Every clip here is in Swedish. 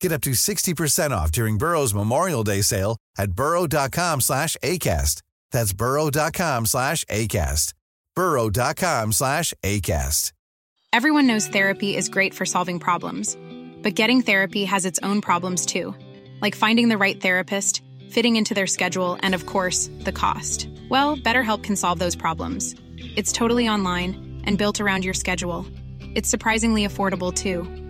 Get up to 60% off during Burrow's Memorial Day sale at burrow.com slash ACAST. That's burrow.com slash ACAST. burrow.com slash ACAST. Everyone knows therapy is great for solving problems, but getting therapy has its own problems too, like finding the right therapist, fitting into their schedule, and of course, the cost. Well, BetterHelp can solve those problems. It's totally online and built around your schedule. It's surprisingly affordable too.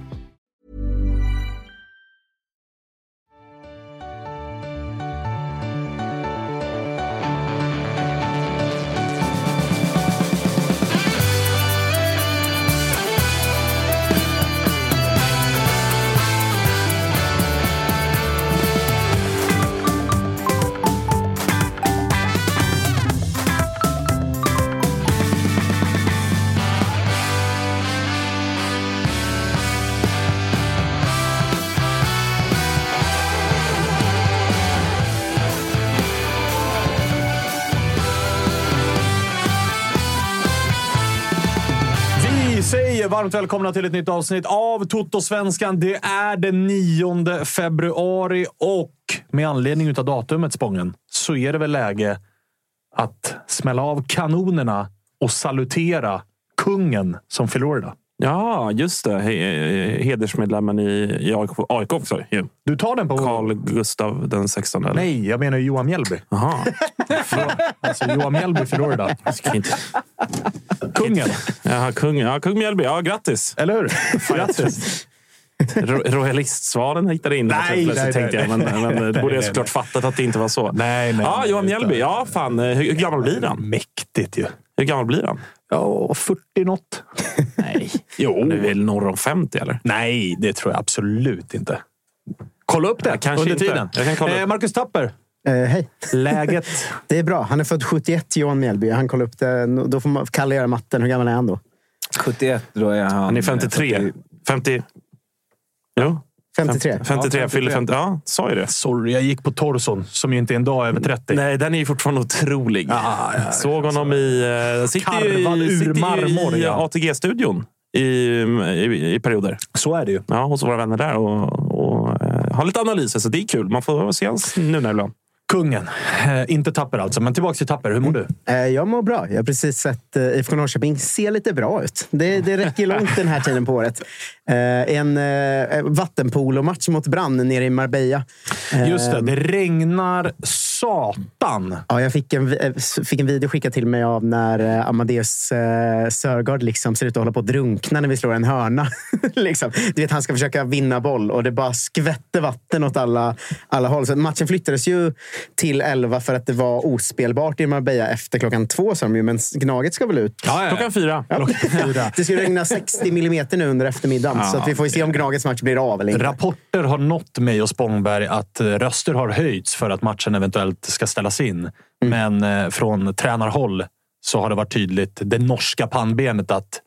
varmt välkomna till ett nytt avsnitt av Toto-svenskan. Det är den 9 februari och med anledning av datumet, Spången, så är det väl läge att smälla av kanonerna och salutera kungen som förlorar idag. Ja, just det. He- Hedersmedlemmen i, i AIK, AIK också. Du tar den på... Carl Gustav den 16. Eller? Nej, jag menar Johan Mjällby. Jaha. Alltså Johan Mjällby. Ska inte- Kungen, Ja, kung, ja, kung Mjällby. Ja, grattis! eller hur? Grattis! Ro- Royalistsvaren hittade in Nej, nej, nej, tänkte jag. Men, men det borde jag såklart fattat att det inte var så. Nej, nej. Ja, Johan Mjällby. Ja, fan. Hur, hur gammal blir han? Mäktigt ju. Hur gammal blir han? Ja, 40 något. Nej. Jo. Han är väl norr om 50, eller? Nej, det tror jag absolut inte. Kolla upp det Ja, kanske under inte. tiden. Jag kan kolla. Eh, Marcus Tapper, Eh, hej. läget? Det är bra. Han är född 71, Johan Mjällby. Han kollade upp det. Då får man Kalle göra matten. Hur gammal är han då? 71, då är han... Han är 53. 40 50... Jo. 53. 53. Fyller 50. Ja, sa ju det. Sorry, jag gick på torson som ju inte är en dag över 30. Nej, den är ju fortfarande otrolig. Ja, ja, Såg honom i... Uh, sitter ju i, ur sitter marmor, i ja. ATG-studion i, i, i perioder. Så är det ju. Ja, hos våra vänner där. Och, och uh, har lite analyser, så det är kul. Man får se hans nu när ibland. Kungen. Eh, inte Tapper alltså, men tillbaka till Tapper. Hur mår du? Eh, Jag mår bra. Jag har precis sett eh, IFK Norrköping se lite bra ut. Det, det räcker långt den här tiden på året. Eh, En eh, vattenpolomatch mot Brann nere i Marbella. Eh, Just det, det regnar satan. Ja, jag fick en, eh, fick en video skickad till mig av när eh, Amadeus eh, Sörgård liksom ser ut att hålla på att drunkna när vi slår en hörna. liksom. Du vet, han ska försöka vinna boll och det bara skvätter vatten åt alla, alla håll. Så matchen flyttades ju till 11 för att det var ospelbart i Marbella efter klockan två, sa de ju. Men Gnaget ska väl ut? Klockan fyra. Det ska regna 60 millimeter nu under eftermiddagen. så att vi får se om Gnagets match blir av eller inte. Rapporter har nått mig och Spångberg att eh, röster har höjts för att matchen eventuellt ska ställas in. Men eh, från tränarhåll så har det varit tydligt, det norska pannbenet, att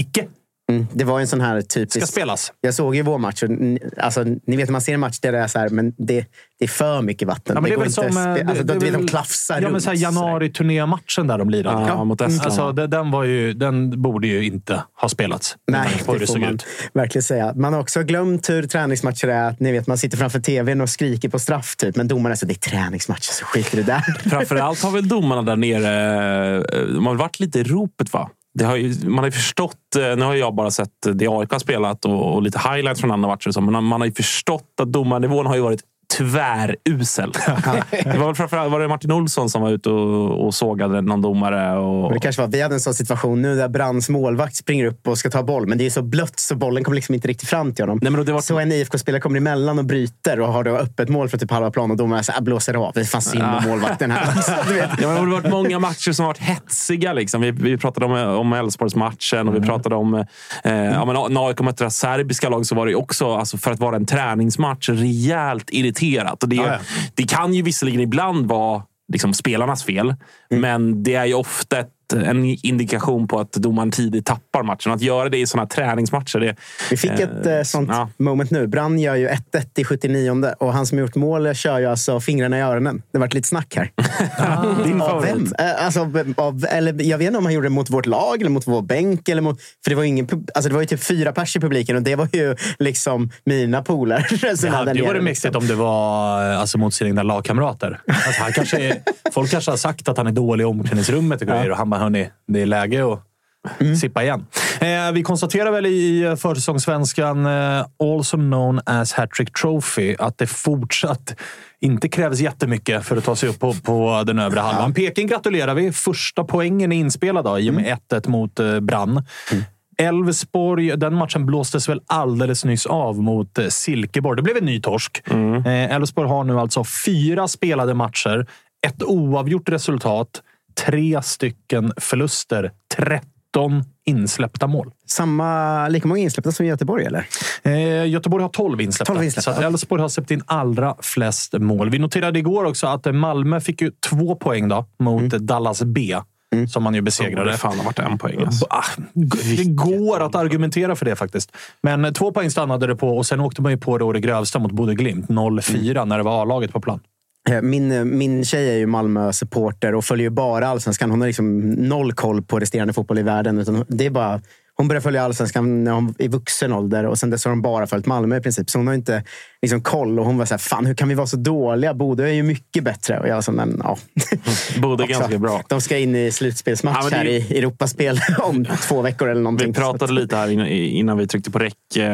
icke Mm, det var en sån här ska typisk... spelas. Jag såg ju vår match. Och, ni- alltså, ni vet, man ser en match där det är så här, men det, det är för mycket vatten. Ja, men det är går väl inte som... att eh, spe- alltså, det- det vet, de klafsar Ja, men runt. så här januari-turnématchen där de lirade. Ja, mot Estland. Alltså, det, den, var ju, den borde ju inte ha spelats. Nej, det får såg man ut. verkligen säga. Man har också glömt hur träningsmatcher är. Ni vet, man sitter framför tvn och skriker på straff, typ. men domaren säger det är träningsmatcher, så skiter i det där. Framförallt har väl domarna där nere... eh, De har varit lite i ropet, va? Det har ju, man har ju förstått, eh, nu har jag bara sett det AIK har spelat och, och lite highlights från andra matcher, och så, men man har ju förstått att domarnivån har ju varit tvärusel. det var väl framförallt var det Martin Olsson som var ute och, och sågade någon domare. Och... Det kanske var, vi hade en sån situation nu där Brands målvakt springer upp och ska ta boll, men det är så blött så bollen kommer liksom inte riktigt fram till honom. Nej, men det var... Så en IFK-spelare kommer emellan och bryter och har då öppet mål för typ halva plan och domaren säger blåser av. Det är fan synd om målvakten här. Vet. Ja, det har varit många matcher som har varit hetsiga. Liksom. Vi, vi pratade om, Elfsborgsmatchen och vi pratade om... Eh, ja, men när AIK mötte det serbiska lag så var det också, alltså, för att vara en träningsmatch, rejält irriterat. Och det, Ja, ja. det kan ju visserligen ibland vara liksom, spelarnas fel, men det är ju ofta ett, en indikation på att domaren tidigt tappar matchen. Att göra det i sådana här träningsmatcher. Det, Vi fick ett eh, sånt ja. moment nu. Brand gör ju 1-1 i 79 och han som gjort mål kör ju alltså fingrarna i öronen. Det vart lite snack här. Din Av favorit. vem? Eh, Alltså, av, eller, jag vet inte om han gjorde det mot vårt lag eller mot vår bänk. Eller mot, för det var, ju ingen, alltså, det var ju typ fyra pers i publiken och det var ju liksom mina polare. Det hade varit mäktigt om det var alltså, mot sina egna lagkamrater. Alltså, han kanske folk kanske har sagt att han är dålig i omklädningsrummet och grejer och han bara, hörni, det är läge att sippa igen. Eh, vi konstaterar väl i försäsongssvenskan, eh, also known as Hattrick Trophy, att det fortsatt inte krävs jättemycket för att ta sig upp på, på den övre halvan. Peking gratulerar vi. Första poängen är inspelad då, i och med 1-1 mot eh, Brann. Elfsborg, den matchen blåstes väl alldeles nyss av mot eh, Silkeborg. Det blev en ny torsk. Eh, Elfsborg har nu alltså fyra spelade matcher, ett oavgjort resultat, tre stycken förluster, 13 insläppta mål. Samma, lika många insläppta som Göteborg, eller? Eh, Göteborg har 12 insläppta. 12 insläppta, Så Elfsborg har släppt in allra flest mål. Vi noterade igår också att Malmö fick ju två poäng då, mot Dallas B. Som man ju besegrade. Det fan har varit en poäng. Alltså. Det går att argumentera för det faktiskt. Men eh, två poäng stannade det på och sen åkte man ju på det det grövsta mot Bodø Glimt 0-4 när det var A-laget på plan. Eh, min, eh, min tjej är ju Malmö-supporter och följer ju bara allsvenskan. Hon har liksom noll koll på resterande fotboll i världen. Utan det är bara, hon började följa allsvenskan när hon i vuxen ålder och sen dess har hon bara följt Malmö i princip. Så hon har inte liksom koll. Och hon var så här, fan hur kan vi vara så dåliga? Bodø är ju mycket bättre. Och jag sa, men ja. Bodø är ganska bra. De ska in i slutspelsmatch Ja, det är här i Europaspel om två veckor eller någonting. Vi pratade lite här innan, vi tryckte på räck. Eh,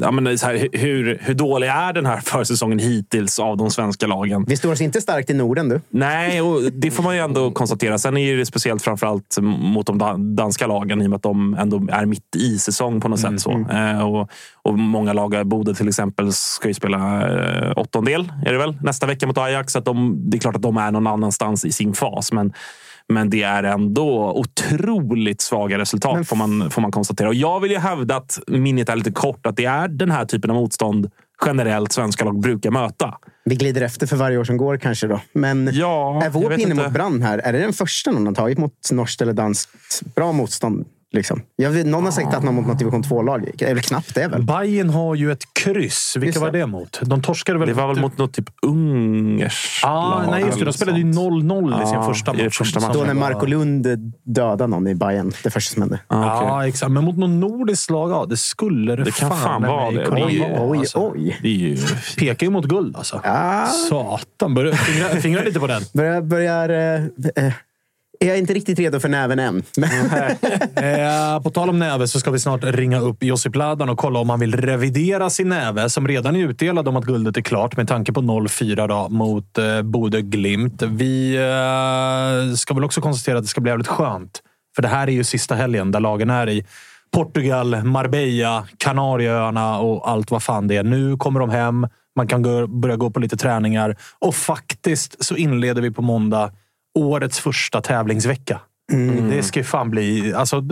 ja, men så här, hur, hur dålig är den här försäsongen hittills av de svenska lagen? Vi står oss inte starkt i Norden du. Nej, och det får man ju ändå konstatera. Sen är det speciellt framförallt mot de dan- danska lagen i och med att de ändå är mitt i säsong på något sätt. Så. Eh, och, och många lag, Bodø till exempel, ska ju spela eh, åttondel är det väl, nästa vecka mot Ajax. Så att de, det är klart att de är någon annanstans i sin fas. Men, men det är ändå otroligt svaga resultat får, man, får man konstatera. Och jag vill ju hävda att minnet är lite kort. Att det är den här typen av motstånd generellt svenska lag brukar möta. Vi glider efter för varje år som går kanske då. Men Ja, är vår pinne mot Brann här, är det den första någon har tagit mot norskt eller danskt bra motstånd? Liksom? Jag vet, någon har sagt att någon mot något division 2-lag. Det är väl knappt det väl? Bayern har ju ett kryss. Vilka Just var det. mot? De torskade väl? Det var väl mot något typ ungerskt Ah, nej, just det. eller De spelade ju sånt. 0-0 i sin Ja, första match. första matchen. Då när Marco Lund dödade någon i Bayern. Det första som hände. Ah, okej. Ja, exakt. Men mot något nordiskt lag, ja, det skulle det, Det kan fan vara det. Oj, alltså. Det är ju... Pekar ju mot guld alltså. Ah. Satan. Börjar fingra, fingra lite på den. Börjar... börjar eh, eh, är jag inte riktigt redo för näven än. Eh, på tal om näve så ska vi snart ringa upp Josip Ladan och kolla om han vill revidera sin näve som redan är utdelad om att guldet är klart med tanke på 0-4 då, mot eh, Bodø Glimt. Vi eh, ska väl också konstatera att det ska bli jävligt skönt. För det här är ju sista helgen där lagen är i Portugal, Marbella, Kanarieöarna och allt vad fan det är. Nu kommer de hem. Man kan gå, börja gå på lite träningar och faktiskt så inleder vi på måndag årets första tävlingsvecka. Det ska ju fan bli... Alltså,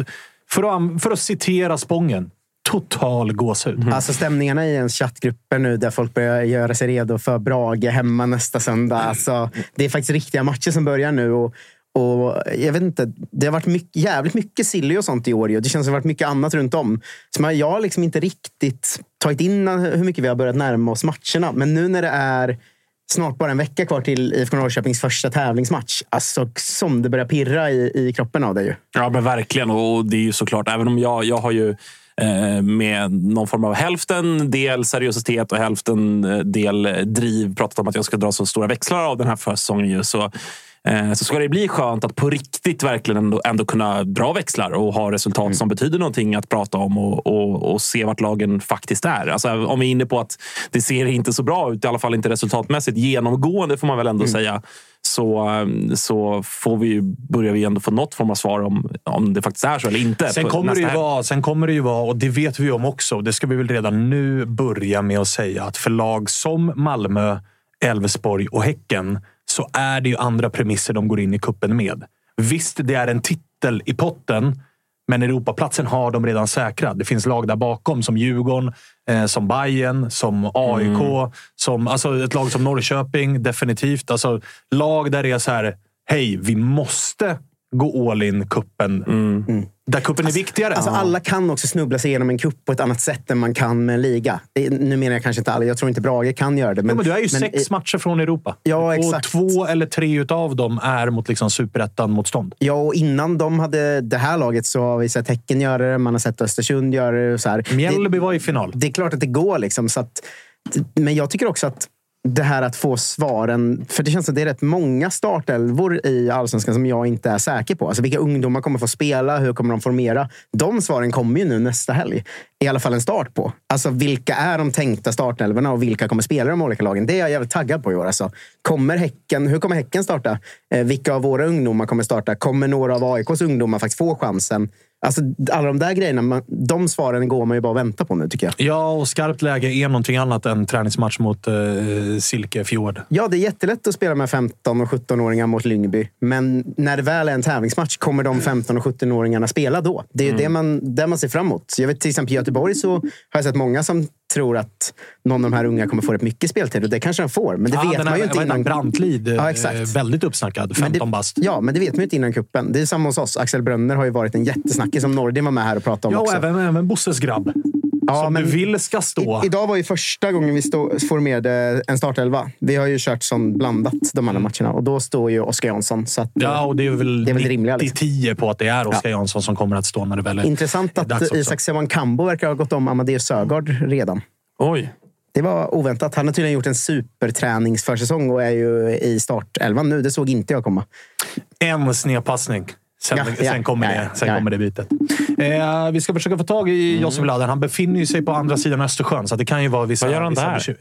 för, att, för att citera Spången. Total gåshud. Alltså stämningarna i ens chattgrupper nu där folk börjar göra sig redo för Brage hemma nästa söndag. Alltså, det är faktiskt riktiga matcher som börjar nu. Och, och jag vet inte, det har varit mycket, jävligt mycket silly och sånt i år. ju. Det känns som det har varit mycket annat runt om. Så jag har liksom inte riktigt tagit in hur mycket vi har börjat närma oss matcherna. Men nu när det är snart bara en vecka kvar till IFK Norrköpings första tävlingsmatch. Alltså som det börjar pirra i, i kroppen av dig. ju. Ja, men verkligen. Och det är ju såklart, även om jag, jag har ju eh, med någon form av hälften del seriositet och hälften eh, del driv pratat om att jag ska dra så stora växlar av den här försäsongen. Så så ska det bli skönt att på riktigt verkligen ändå, ändå kunna dra växlar och ha resultat mm. som betyder någonting att prata om och, och, och, se vart lagen faktiskt är. Alltså, om vi är inne på att det ser inte så bra ut, i alla fall inte resultatmässigt genomgående får man väl ändå mm. säga så, så får vi börjar vi ändå få något form av svar om, om det faktiskt är så eller inte. Sen kommer, det ju vara, sen kommer det ju vara, och det vet vi om också, det ska vi väl redan nu börja med att säga att för lag som Malmö, Elfsborg och Häcken så är det ju andra premisser de går in i kuppen med. Visst, det är en titel i potten, men Europaplatsen har de redan säkrat. Det finns lag där bakom som Djurgården, eh, som Bayern, som AIK, mm. som, alltså ett lag som Norrköping. Definitivt. Alltså, lag där det är så här, hej, vi måste gå all in kuppen. Mm. Mm. Där kuppen alltså, är viktigare. Alltså alla kan också snubbla sig igenom en kupp på ett annat sätt än man kan med en liga. Nu menar jag kanske inte alla. Jag tror inte Brage kan göra det. Men, ja, men du är ju sex i, matcher från Europa. Ja, exakt. Och två eller tre av dem är mot liksom superettan-motstånd. Ja, och innan de hade det här laget så har vi sett Häcken göra det. Man har sett Östersund göra det. Och så här. Mjällby var i final. Det är klart att det går. Liksom, så att, men jag tycker också att det här att få svaren. För det känns som att det är rätt många startelvor i allsvenskan som jag inte är säker på. Alltså vilka ungdomar kommer få spela? Hur kommer de formera? De svaren kommer ju nu nästa helg. I alla fall en start på. Alltså vilka är de tänkta startelvorna och vilka kommer spela de olika lagen? Det är jag jävligt taggad på i år. Alltså, kommer häcken, hur kommer Häcken starta? Eh, vilka av våra ungdomar kommer starta? Kommer några av AIKs ungdomar faktiskt få chansen? Alltså, alla de där grejerna, man, de svaren går man ju bara och väntar på nu tycker jag. Ja, och skarpt läge är någonting annat än träningsmatch mot eh, Silkefjord. Ja, det är jättelätt att spela med 15 och 17-åringar mot Lyngby. Men när det väl är en tävlingsmatch, kommer de 15 och 17-åringarna spela då? Det är mm. det, man, det man ser fram emot. Jag vet till exempel i Göteborg så har jag sett många som tror att någon av de här unga kommer få rätt mycket speltid. Och det kanske de får, men det ja, vet man ju inte innan. Brantlid, ja, exakt. väldigt uppsnackad. 15 bast. Ja, men det vet man ju inte innan kuppen. Det är samma hos oss. Axel Brönner har ju varit en jättesnackis som Nordin var med här och pratade om ja, också. Ja, även, även Bosses grabb. Ja, som men du vill ska stå. I, idag var ju första gången vi stå, formerade en startelva. Vi har ju kört som blandat de andra matcherna och då står ju Oskar Jansson. Så att, ja, och det är väl, det är väl 90-10 liksom. på att det är Oskar ja. Jansson som kommer att stå när det väl är Intressant att Isak Sevan Kambo verkar ha gått om Amadeus Sögaard redan. Oj. Det var oväntat. Han har tydligen gjort en superträningsförsäsong och är ju i startelvan nu. Det såg inte jag komma. En snedpassning. Sen, ja, sen, ja, kommer, ja, det, sen kommer det bytet. Eh, vi ska försöka få tag i mm. Josef Laden. Han befinner sig på andra sidan Östersjön. Så det kan ju vara vissa, vad gör han där?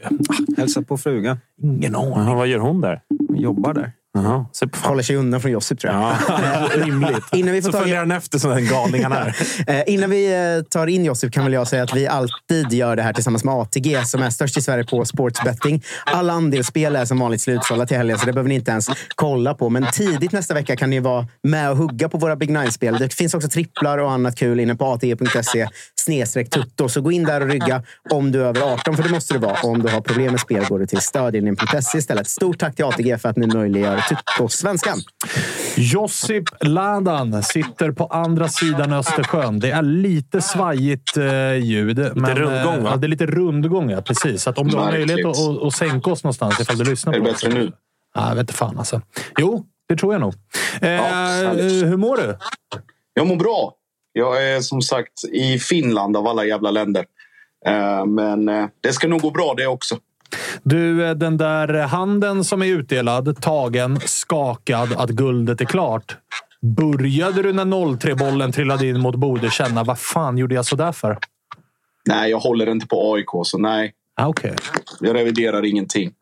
Hälsar på frugan. Ingen aning. Aha, vad gör hon där? Hon jobbar där. Aha. Håller sig undan från Josip tror jag. Ja, rimligt. innan vi får så följer han efter sådana galningar här. Eh, innan vi eh, tar in Josip kan väl jag säga att vi alltid gör det här tillsammans med ATG som är störst i Sverige på sportsbetting. Alla andelsspel är som vanligt slutsålda till helgen så det behöver ni inte ens kolla på. Men tidigt nästa vecka kan ni vara med och hugga på våra Big Nine-spel. Det finns också tripplar och annat kul inne på atg.se snedstreck tutto. Så gå in där och rygga om du är över 18, för det måste du vara. Om du har problem med spel går du till stödlinjen.se istället. Stort tack till ATG för att ni möjliggör Tutto-svenskan. Josip Ladan sitter på andra sidan Östersjön. Det är lite svajigt eh, ljud. Lite men, rundgång, va? Ja, det är lite rundgång, ja. Precis. Så att om du har möjlighet att, att, att sänka oss någonstans ifall du lyssnar på oss. Är det bättre nu? Ja, jag vet inte fan alltså. Jo, det tror jag nog. Eh, ja, hur mår du? Jag mår bra. Jag är som sagt i Finland av alla jävla länder. Eh, men eh, det ska nog gå bra det också. Du, eh, den där handen som är utdelad, tagen, skakad, att guldet är klart. Började du när 0-3-bollen trillade in mot Bode känna vad fan gjorde jag sådär för? Nej, jag håller inte på AIK, så nej. Ah, okay. Jag reviderar ingenting.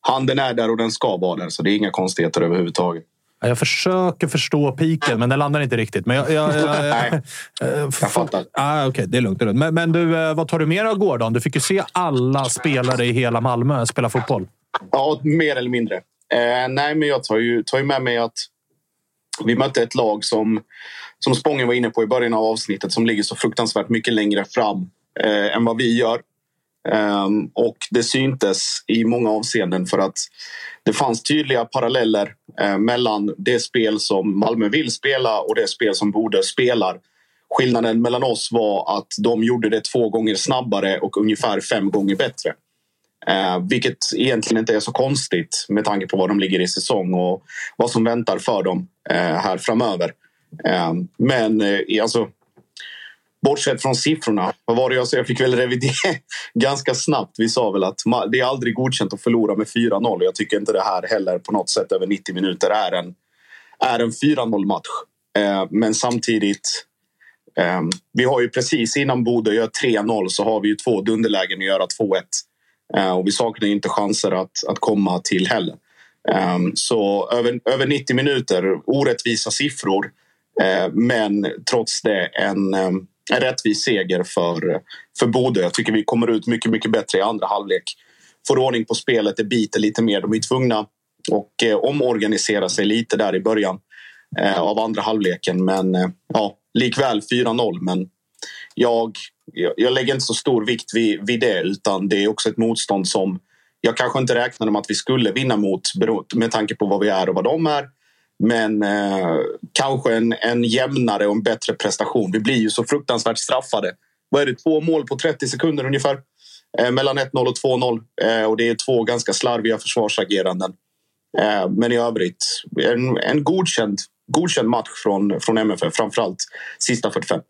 Handen är där och den ska vara där, så det är inga konstigheter överhuvudtaget. Jag försöker förstå piken, men den landar inte riktigt. Men jag, jag, jag, Nej, jag fattar. Ah, okay, det är lugnt. Det är lugnt. Men, men, du, eh, vad tar du med av gårdagen? Du fick ju se alla spelare i hela Malmö spela fotboll. Ja, mer eller mindre. Eh, nej, men jag tar ju, tar ju med mig att vi mötte ett lag som, som Spången var inne på i början av avsnittet som ligger så fruktansvärt mycket längre fram eh, än vad vi gör. Um, och det syntes i många avseenden för att det fanns tydliga paralleller eh, mellan det spel som Malmö vill spela och det spel som Bode spelar. Skillnaden mellan oss var att de gjorde det två gånger snabbare och ungefär fem gånger bättre. Eh, vilket egentligen inte är så konstigt med tanke på var de ligger i säsong och vad som väntar för dem eh, här framöver. Eh, men eh, alltså, bortsett från siffrorna, vad var det jag sa? Jag fick väl revidera ganska snabbt. Vi sa väl att det är aldrig godkänt att förlora med 4-0. Jag tycker inte det här heller på något sätt över 90 minuter är en, är en 4-0 match. Eh, men samtidigt, eh, vi har ju precis innan Bodö gör 3-0 så har vi ju två dunderlägen att göra 2-1. Eh, och vi saknar inte chanser att, att komma till heller. Eh, så över, över 90 minuter, orättvisa siffror. Eh, men trots det en, eh, en rättvis seger för, för Bodö. Jag tycker vi kommer ut mycket, mycket bättre i andra halvlek. Får ordning på spelet, det biter lite mer. De är tvungna och eh, omorganisera sig lite där i början eh, av andra halvleken. Men eh, ja, likväl 4-0. Men jag, jag lägger inte så stor vikt vid, vid det utan det är också ett motstånd som jag kanske inte räknade med att vi skulle vinna mot med tanke på vad vi är och vad de är. Men eh, kanske en, en jämnare och en bättre prestation. Vi blir ju så fruktansvärt straffade. Vad är det? Två mål på 30 sekunder ungefär. Eh, mellan 1-0 och 2-0. Eh, och det är två ganska slarviga försvarsageranden. Eh, men i övrigt en, en godkänd godkänd match från, från MFF, framförallt sista 45.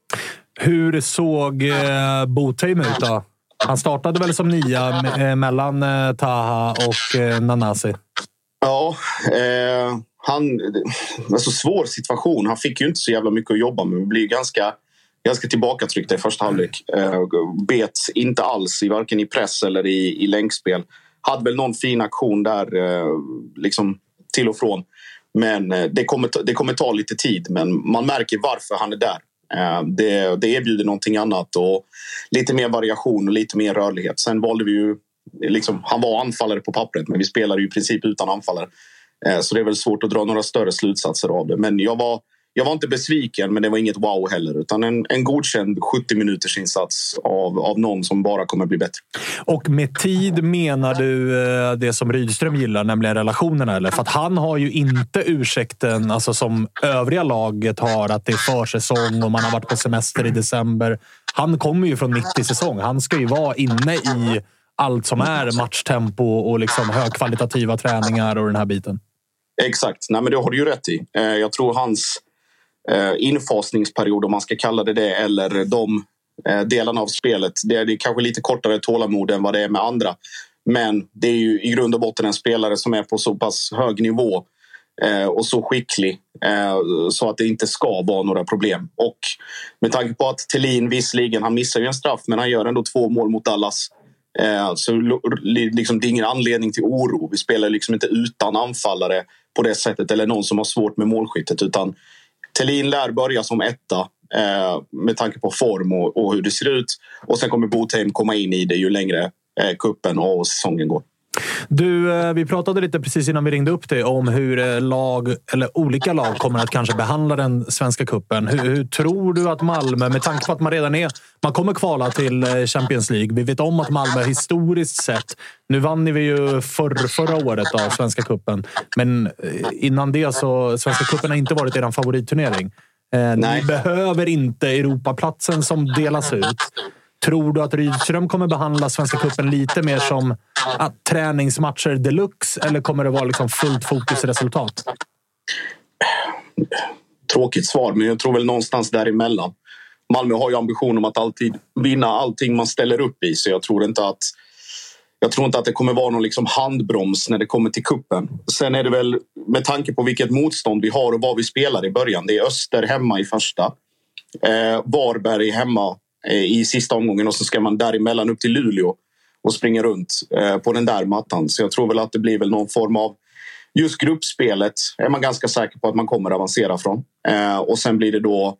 Hur såg eh, Botheim ut då? Han startade väl som nia eh, mellan eh, Taha och eh, Nanasi? Ja, han... Alltså svår situation. Han fick ju inte så jävla mycket att jobba med. Det blir ganska, ganska tillbakatryckta i första halvlek. Eh, bet inte alls, i varken i press eller i, i länkspel. Hade väl någon fin aktion där, eh, liksom till och från. Men eh, det kommer, det kommer ta lite tid, men man märker varför han är där. Eh, det, det erbjuder någonting annat och lite mer variation och lite mer rörlighet. Sen valde vi ju... Liksom, han var anfallare på pappret, men vi spelade ju i princip utan anfallare. Eh, så det är väl svårt att dra några större slutsatser av det. Men jag var jag var inte besviken, men det var inget wow heller. Utan en, en godkänd 70 minuters insats av, av någon som bara kommer bli bättre. Och med tid menar du eh, det som Rydström gillar, nämligen relationerna? Eller? För att han har ju inte ursäkten alltså som övriga laget har, att det är försäsong och man har varit på semester i december. Han kommer ju från mitt i säsong. Han ska ju vara inne i allt som är matchtempo och liksom högkvalitativa träningar och den här biten. Exakt, Nej, men det har du ju rätt i. Eh, jag tror hans eh, infasningsperiod om man ska kalla det det eller de eh, delarna av spelet. Det är, kanske lite kortare tålamod än vad det är med andra. Men det är ju i grund och botten en spelare som är på så pass hög nivå och så skicklig så att det inte ska vara några problem. Och med tanke på att Thelin visserligen, han missar ju en straff men han gör ändå två mål mot Dallas. Så liksom, det är ingen anledning till oro. Vi spelar liksom inte utan anfallare på det sättet eller någon som har svårt med målskyttet utan Thelin lär börja som etta eh, med tanke på form och, och, hur det ser ut. Och sen kommer Botheim komma in i det ju längre eh, kuppen och säsongen går. Du, eh, vi pratade lite precis innan vi ringde upp dig om hur eh, lag, eller olika lag kommer att kanske behandla den svenska kuppen. Hur, hur, tror du att Malmö, med tanke på att man redan är... Man kommer kvala till eh, Champions League. Vi vet om att Malmö historiskt sett... Nu vann vi ju för, förra året av Svenska kuppen, men innan det så Svenska kuppen har inte varit er favoritturnering. Ni behöver inte Europaplatsen som delas ut. Tror du att Rydström kommer behandla Svenska Cupen lite mer som att träningsmatcher deluxe eller kommer det vara liksom fullt fokus resultat? Tråkigt svar, men jag tror väl någonstans däremellan. Malmö har ju ambition om att alltid vinna allting man ställer upp i så jag tror inte att jag tror inte att det kommer vara någon liksom handbroms när det kommer till kuppen. Sen är det väl med tanke på vilket motstånd vi har och vad vi spelar i början. Det är Öster hemma i första. Eh, Varberg hemma Eh, i sista omgången och så ska man däremellan upp till Luleå och springa runt eh, på den där mattan. Så jag tror väl att det blir väl någon form av just gruppspelet är man ganska säker på att man kommer avancera från. Eh, och sen blir det då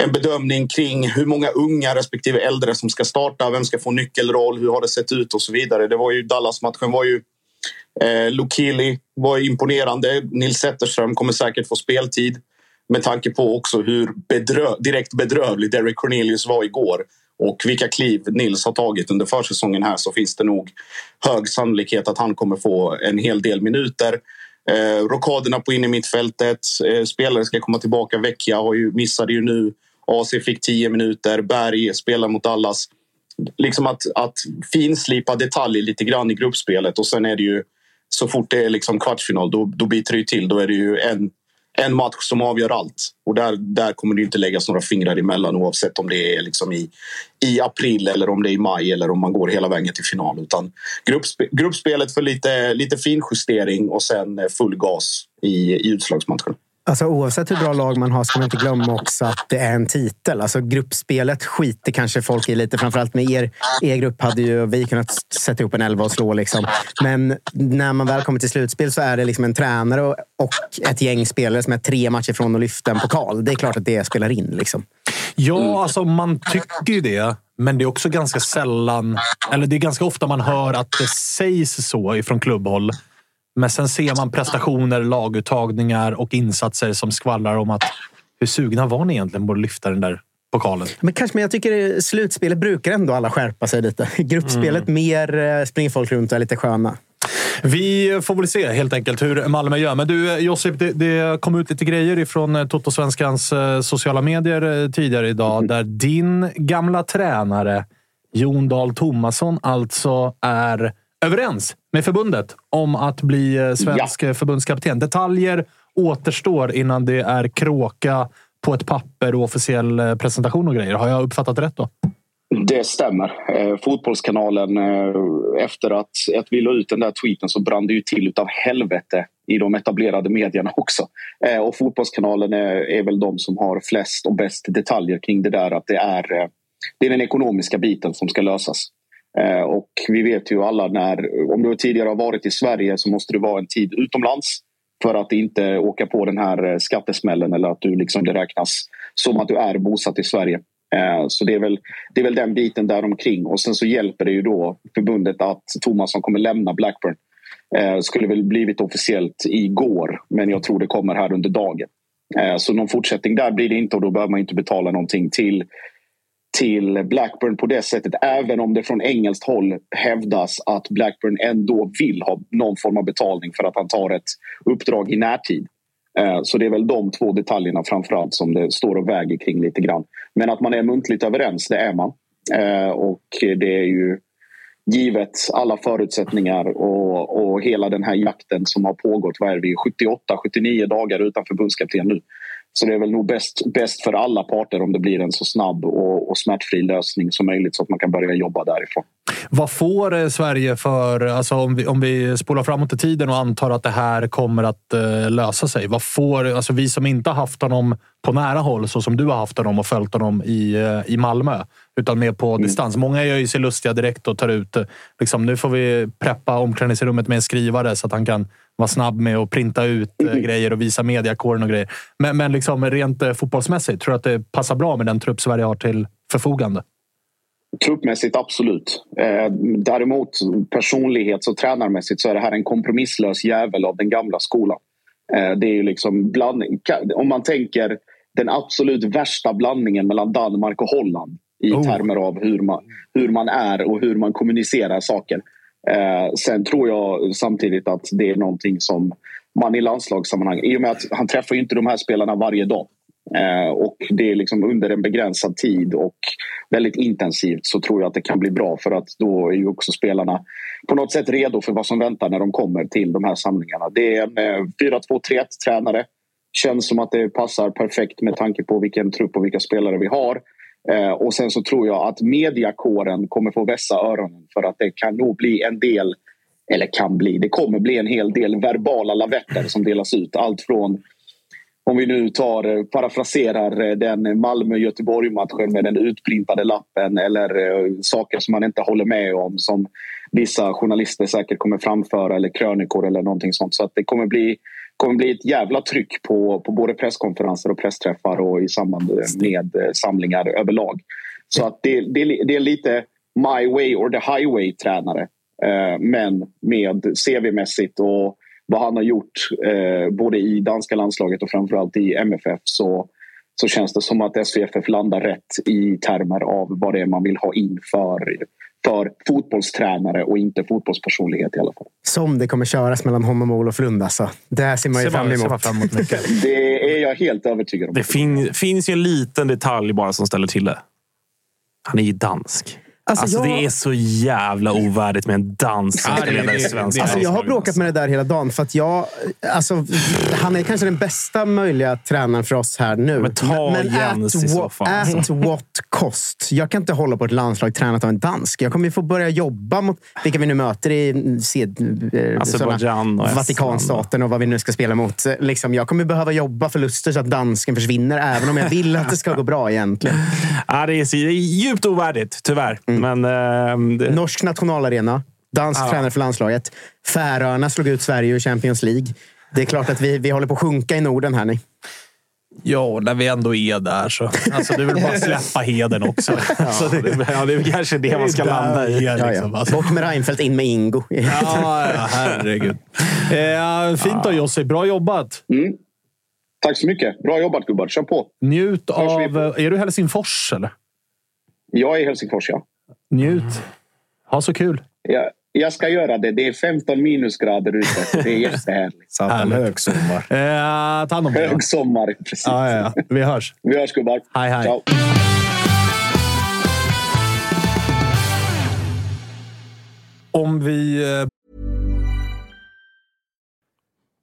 en bedömning kring hur många unga respektive äldre som ska starta, vem ska få nyckelroll, hur har det sett ut och så vidare. Det var ju Dallas-matchen var ju eh, Lukili var imponerande. Nils Zetterström kommer säkert få speltid. Med tanke på också hur bedrö direkt bedrövlig Derek Cornelius var igår och vilka kliv Nils har tagit under försäsongen här så finns det nog hög sannolikhet att han kommer få en hel del minuter. Eh, rokaderna på innermittfältet. Eh, spelare ska komma tillbaka. Vecchia har ju, missade ju nu. AC fick 10 minuter. Berg spelar mot Allas. Liksom att, att finslipa detaljer lite grann i gruppspelet och sen är det ju så fort det är liksom kvartsfinal då, då biter det till. Då är det ju en en match som avgör allt. Och där, där kommer det inte läggas några fingrar emellan oavsett om det är liksom i, i april eller om det är i maj eller om man går hela vägen till final. Utan gruppspe, gruppspelet för lite, lite finjustering och sen full gas i, i utslagsmatchen. Alltså, oavsett hur bra lag man har ska man inte glömma också att det är en titel. Alltså, gruppspelet skiter kanske folk i lite. Framförallt med er, er grupp hade ju vi kunnat sätta ihop en elva och slå. Liksom. Men när man väl kommer till slutspel så är det liksom en tränare och, och ett gäng spelare som är tre matcher från att lyfta en pokal. Det är klart att det spelar in. Liksom. Ja, alltså man tycker ju det. Men det är också ganska sällan, eller det är ganska ofta man hör att det sägs så ifrån klubbhåll. Men sen ser man prestationer, laguttagningar och insatser som skvallrar om att hur sugna var ni egentligen på att lyfta den där pokalen? Men kanske, men jag tycker slutspelet brukar ändå alla skärpa sig lite. Gruppspelet mm. mer eh, springer folk runt och är lite sköna. Vi får väl se helt enkelt hur Malmö gör. Men du Josip, det, det kom ut lite grejer ifrån eh, Toto-svenskans eh, sociala medier tidigare idag. Mm. Där din gamla tränare Jon Dahl Tomasson alltså är överens med förbundet om att bli eh, svensk ja. förbundskapten. Detaljer återstår innan det är kråka på ett papper och officiell eh, presentation och grejer. Har jag uppfattat rätt då? Det stämmer. Eh, fotbollskanalen, eh, efter att, att vi la ut den där tweeten så brann det ju till utav helvete i de etablerade medierna också. Eh, och Fotbollskanalen är, är väl de som har flest och bäst detaljer kring det där att det är, det är den ekonomiska biten som ska lösas. Eh, och vi vet ju alla när, om du tidigare har varit i Sverige så måste du vara en tid utomlands för att inte åka på den här eh, skattesmällen eller att du liksom det räknas som att du är bosatt i Sverige. Eh, så det är, väl, det är väl den biten där omkring och sen så hjälper det ju då förbundet att Thomasson kommer lämna Blackburn. Skulle väl blivit officiellt igår men jag tror det kommer här under dagen. Så någon fortsättning där blir det inte och då behöver man inte betala någonting till till Blackburn på det sättet. Även om det från engelskt håll hävdas att Blackburn ändå vill ha någon form av betalning för att han tar ett uppdrag i närtid. Eh, så det är väl de två detaljerna framförallt som det står och väger kring lite grann. Men att man är muntligt överens, det är man. Eh, och det är ju givet alla förutsättningar och, och hela den här jakten som har pågått, vad är vi, 78-79 dagar utan förbundskapten nu. Så det är väl nog bäst, bäst för alla parter om det blir en så snabb och, och smärtfri lösning som möjligt så att man kan börja jobba därifrån. Vad får eh, Sverige för, alltså om vi, om vi spolar framåt i tiden och antar att det här kommer att uh, lösa sig. Vad får, alltså vi som inte har haft honom på nära håll så som du har haft honom och följt honom i, uh, i Malmö. Utan mer på mm. distans. Många gör ju sig lustiga direkt och tar ut, liksom, nu får vi preppa omklädningsrummet med en skrivare så att han kan vara snabb med att printa ut mm. grejer och visa mediakåren och grejer. Men, men liksom rent eh, fotbollsmässigt, tror du att det passar bra med den trupp Sverige har till förfogande? Truppmässigt absolut. Eh, däremot personlighets och tränarmässigt så är det här en kompromisslös jävel av den gamla skolan. Eh, det är ju liksom blandning. Om man tänker den absolut värsta blandningen mellan Danmark och Holland i oh. termer av hur man, hur man är och hur man kommunicerar saker. Eh, sen tror jag samtidigt att det är någonting som man i landslagssammanhang, i och med att han träffar ju inte de här spelarna varje dag eh, och det är liksom under en begränsad tid och väldigt intensivt så tror jag att det kan bli bra för att då är ju också spelarna på något sätt redo för vad som väntar när de kommer till de här samlingarna. Det är en eh, 4-2-3-1 tränare. Känns som att det passar perfekt med tanke på vilken trupp och vilka spelare vi har. Eh, och sen så tror jag att mediakåren kommer få vässa öronen för att det kan nog bli en del, eller kan bli, det kommer bli en hel del verbala lavetter som delas ut. Allt från om vi nu tar, eh, parafraserar eh, den Malmö-Göteborg-matchen med den utprintade lappen eller eh, saker som man inte håller med om som vissa journalister säkert kommer framföra eller krönikor eller någonting sånt. Så att det kommer bli kommer bli ett jävla tryck på, på både presskonferenser och pressträffar och i samband med eh, samlingar överlag. Så att det, det, det är lite my way or the highway tränare. Eh, men med CV-mässigt och vad han har gjort eh, både i danska landslaget och framförallt i MFF så, så känns det som att SVFF landar rätt i termer av vad det är man vill ha in för för fotbollstränare och inte fotbollspersonlighet i alla fall. Som det kommer köras mellan honom och Olof Lund alltså. Det ser man ju fram emot. Fram emot mycket. det är jag helt övertygad om. Det fin finns ju en liten detalj bara som ställer till det. Han är ju dansk. Alltså, Alltså, jag, Det är så jävla ovärdigt med en dansk som Ja, det- spelar i svensk Alltså, jag har bråkat med det där hela dagen. För att jag, alltså, han är kanske den bästa möjliga tränaren för oss här nu. Men ta Jens at, i så what, fall. at what cost? Jag kan inte hålla på ett landslag tränat av en dansk. Jag kommer ju få börja jobba mot vilka vi nu möter i eh, och Estland. Vatikanstaten och vad vi nu ska spela mot. Liksom, jag kommer behöva jobba förluster så att dansken försvinner, även om jag vill att det ska gå bra egentligen. Ja, det, är, det är djupt ovärdigt, tyvärr. Men, ehm, det, Norsk nationalarena. Dansk tränare för landslaget. Färöarna slog ut Sverige ur Champions League. Det är klart att vi, vi håller på att sjunka i Norden här. Ni. Ja, när vi ändå är där så. Alltså, du vill bara släppa heden också. så det, ja, det är kanske det man ska landa i. är, Ja, liksom. ja. Alltså. Bort med Reinfeldt, in med Ingo. Ja, ja, herregud. Eh, fint då Jussi. Bra jobbat. Mm. Tack så mycket. Bra jobbat gubbar. Kör på. Njut av... på- Är du Helsingfors eller? Jag är i Helsingfors, ja. Njut. Ha så kul. Jag, jag ska göra det. Det är 15 minusgrader ute. Det är jättehärligt. Satan högsommar. Eh, ta hand om dig. Hög sommar. Precis. Ja, ja, ja. Vi hörs. Vi hörs gubbar. Hej, hej. Ciao. Om vi...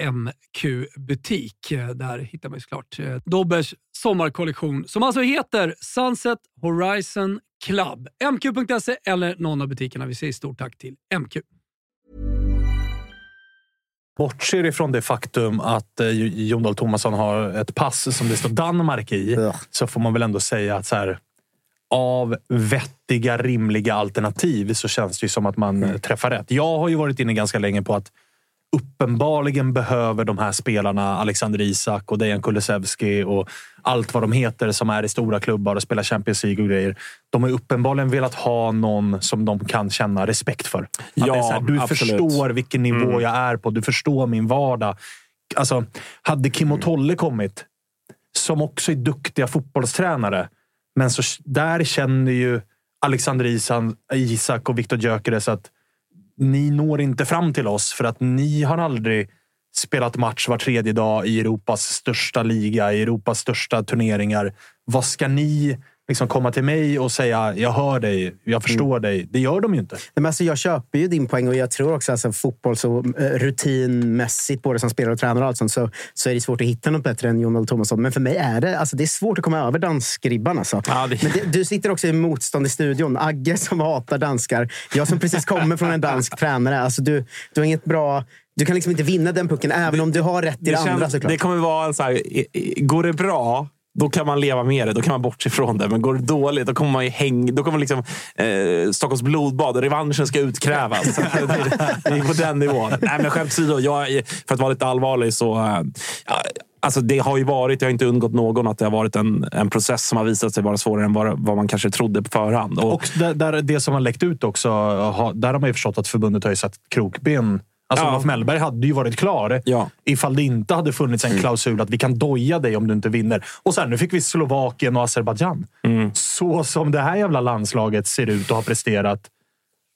MQ-butik. Eh, Där hittar man ju såklart eh, Dobbers sommarkollektion som alltså heter Sunset Horizon Club. MQ.se eller någon av butikerna. Vi säger stort tack till MQ. Bortser ifrån det faktum att eh, Jon Dahl Tomasson har ett pass som det står Danmark i, Ugh. så får man väl ändå säga att så här, av vettiga, rimliga alternativ så känns det ju som att man eh, träffar rätt. Jag har ju varit inne ganska länge på att uppenbarligen behöver de här spelarna, Alexander Isak och Dejan Kulusevski och allt vad de heter som är i stora klubbar och spelar Champions League och grejer. De har uppenbarligen velat ha någon som de kan känna respekt för. Att Ja, här, du absolut. förstår vilken nivå jag är på. Du förstår min vardag. Alltså, hade Kim och Tolle kommit, som också är duktiga fotbollstränare, men så, där känner ju Alexander Isak och Viktor Gyökeres att ni når inte fram till oss för att ni har aldrig spelat match var tredje dag i Europas största liga, i Europas största turneringar. Vad ska ni liksom komma till mig och säga jag hör dig, jag förstår dig? Det gör de ju inte. Men alltså, jag köper ju din poäng och jag tror också alltså, fotbolls och eh, rutinmässigt, både som spelare och tränare och allt sånt, så, så är det svårt att hitta något bättre än Jon Dahl Tomasson. Men för mig är det, alltså, det är svårt att komma över danskribban. Alltså. Ja, det- Men det, du sitter också i motstånd i studion. Agge som hatar danskar. Jag som precis kommer från en dansk tränare. Alltså, du, du har inget bra... Du kan liksom inte vinna den pucken, även om du har rätt i det, Det, andra såklart. det kommer vara så här, går det bra, då kan man leva med det. Då kan man bortse ifrån det. Men går det dåligt, då kommer man ju häng, då kommer liksom, eh, Stockholms blodbad, revanschen ska utkrävas. Det, det är på den nivån. Nej, men skämt åsido, jag, för att vara lite allvarlig så... eh, Ja, alltså det har ju varit, det har inte undgått någon, att det har varit en, en process som har visat sig vara svårare än vad, vad man kanske trodde på förhand. Och, Och där, där, det som har läckt ut också, där har man ju förstått att förbundet har ju satt krokben. Alltså Ja. Olof Mellberg hade ju varit klar Ja. ifall det inte hade funnits en klausul att vi kan doja dig om du inte vinner. Och sen nu fick vi Slovakien och Azerbajdzjan. Så som det här jävla landslaget ser ut och har presterat.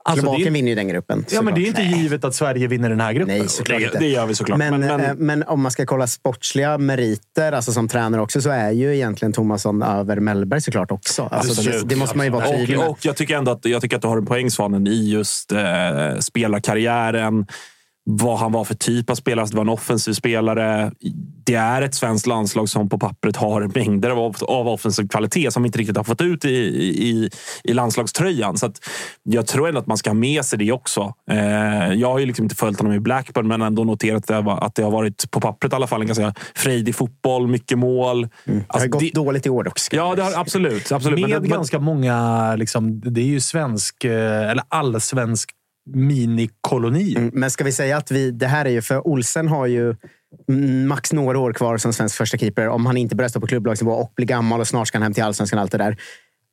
Alltså, det Slovakien är, vinner ju den gruppen. ja, men det är inte Nej. givet att Sverige vinner den här gruppen. Nej, såklart det, inte. det gör vi såklart. Men, men, eh, men, men om man ska kolla sportsliga meriter, alltså som tränare också, så är ju egentligen Thomasson över Mellberg såklart också. Alltså, det, det måste man ju vara tydlig och, med. och jag tycker ändå att, jag tycker att du har en poäng Svanen, i just eh, spelarkarriären. Vad han var för typ av spelare. Alltså, det var en offensiv spelare. Det är ett svenskt landslag som på pappret har mängder av, av offensiv kvalitet som inte riktigt har fått ut i, i, i landslagströjan. Så jag tror ändå att man ska ha med sig det också. Eh, jag har ju liksom inte följt honom i Blackburn, men ändå noterat att det, att det har varit på pappret i alla fall en ganska frejdig fotboll, mycket mål. Mm. det har alltså, gått det, dåligt i år också. Ja, det har, absolut. absolut. Med men ganska många, liksom, det är ju svensk, eh, eller allsvensk minikoloni. Mm, men ska vi säga att vi, det här är ju, för Olsen har ju max några år kvar som svensk första keeper om han inte börjar stå på klubblagsnivå och blir gammal och snart ska han hem till allsvenskan. Allt det där.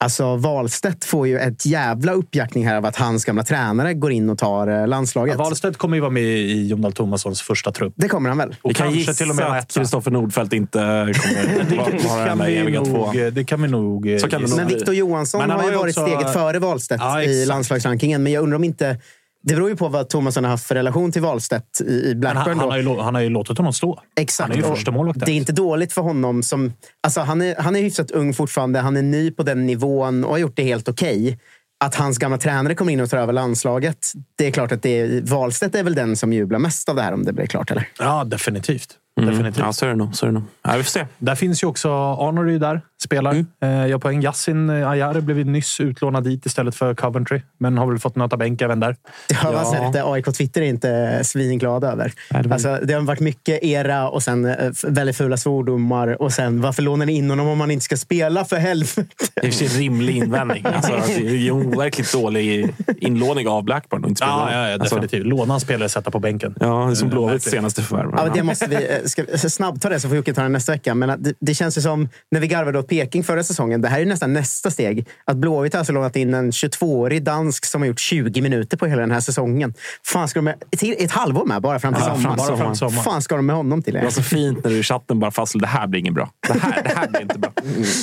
Alltså Wahlstedt får ju ett jävla uppjackning här av att hans gamla tränare går in och tar eh, landslaget. Ja, Wahlstedt kommer ju vara med i Jon Dahl Tomassons första trupp. Det kommer han väl? Och vi kan gissa till och med att Kristoffer Nordfeldt inte kommer vara den där eviga tvåan. Det kan vi nog Så kan Men Victor Johansson har ju varit också... steget före Wahlstedt ja, i landslagsrankingen. Men jag undrar om inte det beror ju på vad Thomasson har haft för relation till Wahlstedt i Blackburn. Han, han, har ju, han har ju låtit honom stå. Exakt. Han är ju första Det är inte dåligt för honom. Som, alltså han, är, han är hyfsat ung fortfarande. Han är ny på den nivån och har gjort det helt okej. Okay. Att hans gamla tränare kommer in och tar över landslaget. Det är klart att det är, Wahlstedt är väl den som jublar mest av det här om det blir klart. Eller? Ja, definitivt. Mm. Definitivt. Ja, så är det nog. Så är det nog. Ja, vi får se. Där finns ju också Arnory där, spelar. Mm. Eh, jag poäng. Yassin Ayari blev nyss utlånad dit istället för Coventry. Men har väl fått nöta bänk även där. Det man ja. sett. AIK Twitter är inte svinglada över. Nej, det, alltså, det har varit mycket era och sen eh, väldigt fula svordomar. Och sen varför lånar ni in honom om man inte ska spela för helvete? Det är en rimlig invändning. Alltså, det är ju en overkligt dålig inlåning av Blackburn. Inte ja, ja, ja, definitivt. Alltså, Låna en spelare sätta på bänken. Ja, det är som Blåvitts senaste förvärv. Ja, det måste vi eh, ska snabbt ta det så får Jocke ta det nästa vecka. Men det, det, känns ju som när vi garvade åt Peking förra säsongen. Det här är nästan nästa steg. Att Blåvitt har alltså lånat in en 22-årig dansk som har gjort 20 minuter på hela den här säsungen. Fan ska de med, ett, ett halvår med bara fram till ja, sommaren. Bara fram sommar. fan ska de med honom till? Det var så fint när du i chatten bara fastslog det här blir inget bra. Det här, det här blir inte bra.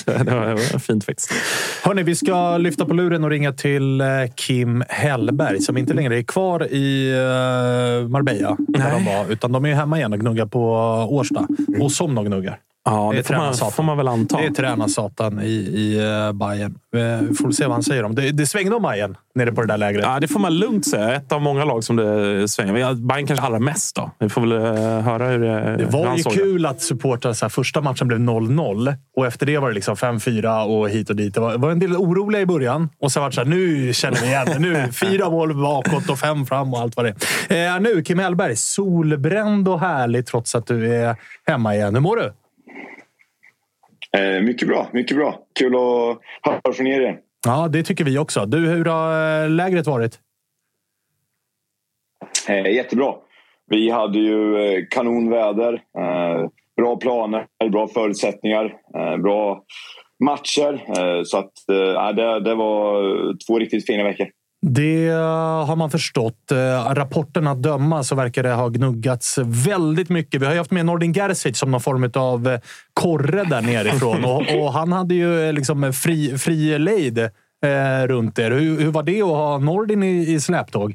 Det var, det var fint faktiskt. Hörni, vi ska lyfta på luren och ringa till eh, Kim Hellberg som inte längre är kvar i eh, Marbella. Där de var, utan de är hemma igen och gnuggar på Årsta. Och som de gnuggar. Ja, det, det får, man, får man väl anta. Det är tränarsatan i, i uh, Bayern. Vi får se vad han säger om det. Det svängde om Bayern nere på det där lägret. Ja, det får man lugnt säga. Ett av många lag som det svänger. Bayern kanske allra mest. då. Vi får väl uh, höra hur det Det var ju kul att supportra så här, första matchen blev 0-0 och efter det var det liksom 5-4 och hit och dit. Det var, var en del oroliga i början och sen var det så här, nu känner vi igen Nu fyra mål bakåt och fem fram och allt vad det är. Eh, nu, Kim Hellberg. Solbränd och härlig trots att du är hemma igen. Hur mår du? Eh, mycket bra, mycket bra. Kul att höra från er igen. Ja, det tycker vi också. Du, hur har eh, lägret varit? Eh, jättebra. Vi hade ju eh, kanonväder, eh, bra planer, bra förutsättningar, eh, bra matcher. Eh, så att, det, det var två riktigt fina veckor. Det eh, har man förstått. Eh, rapporten att döma så verkar det ha gnuggats väldigt mycket. Vi har ju haft med Nordin Gerzic som någon form av eh, korre där nerifrån och, och han hade ju liksom fri, fri lejd eh, runt er. Hur, hur, var det att ha Nordin i, i släptåg?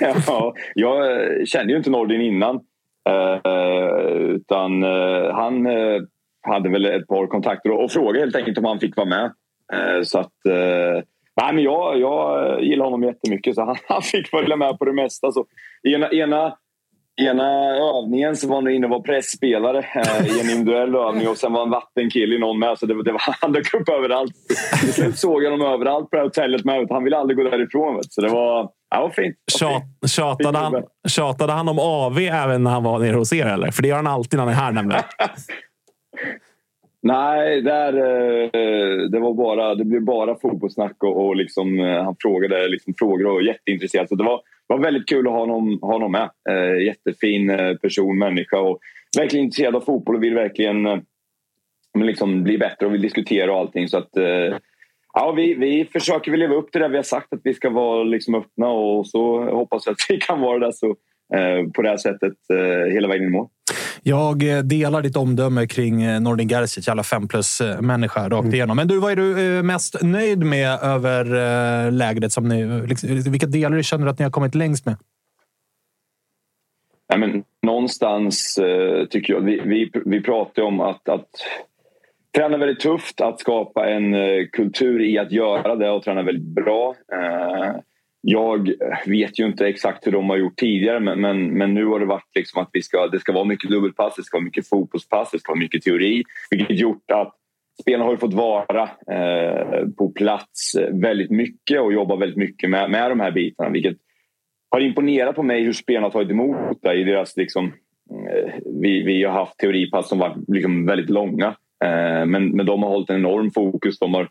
ja, jag kände ju inte Nordin innan. Eh, utan eh, han hade väl ett par kontakter och, och frågade helt enkelt om han fick vara med. så att Nej, men jag, jag gillar honom jättemycket så han, han fick följa med på det mesta. Så ena, ena, ena övningen så var han inne och var pressspelare eh, i en individuell övning och sen var en vattenkille i någon med. Så det, det var, han dök upp överallt. Till slut såg jag honom överallt på det här hotellet med. Han ville aldrig gå därifrån. Vet. Så det var, ja, var fint. Tjat, tjatade, han, tjatade han om AV även när han var nere hos er? Eller? För det gör han alltid när han är här nämligen. Nej, där, eh, det, var bara, det blev bara fotbollssnack och, och liksom, eh, han frågade liksom frågor och var jätteintresserad. Så det var, var väldigt kul att ha honom, ha honom med. Eh, jättefin person, människa och verkligen intresserad av fotboll och vill verkligen liksom bli bättre och vill diskutera och allting. Så att, ja, vi, vi försöker leva upp till det vi har sagt att vi ska vara liksom öppna och så hoppas jag att vi kan vara det så, på det här sättet hela vägen i mål. Jag eh, delar ditt omdöme kring eh, Nordin Gerzic, alla fem plus-människa rakt mm. igenom. Men du, vad är du eh, mest nöjd med över lägret? Som ni, liksom, vilka delar känner du att ni har kommit längst med? Ja, men, någonstans tycker jag... Vi, vi, vi pratar om att, att träna väldigt tufft, att skapa en kultur i att göra det och träna väldigt bra jag eh, vet ju inte exakt hur de har gjort tidigare men, men, men nu har det varit liksom att vi ska, det ska vara mycket dubbelpass, det ska vara mycket fotbollspass, det ska vara mycket teori. Vilket gjort att spelarna har fått vara eh, på plats eh, väldigt mycket och jobba väldigt mycket med, med de här bitarna. Vilket har imponerat på mig hur spelarna har tagit emot det i deras liksom, eh, vi, vi har haft teoripass som varit liksom väldigt långa. Eh, men, men de har hållit en enorm fokus. De har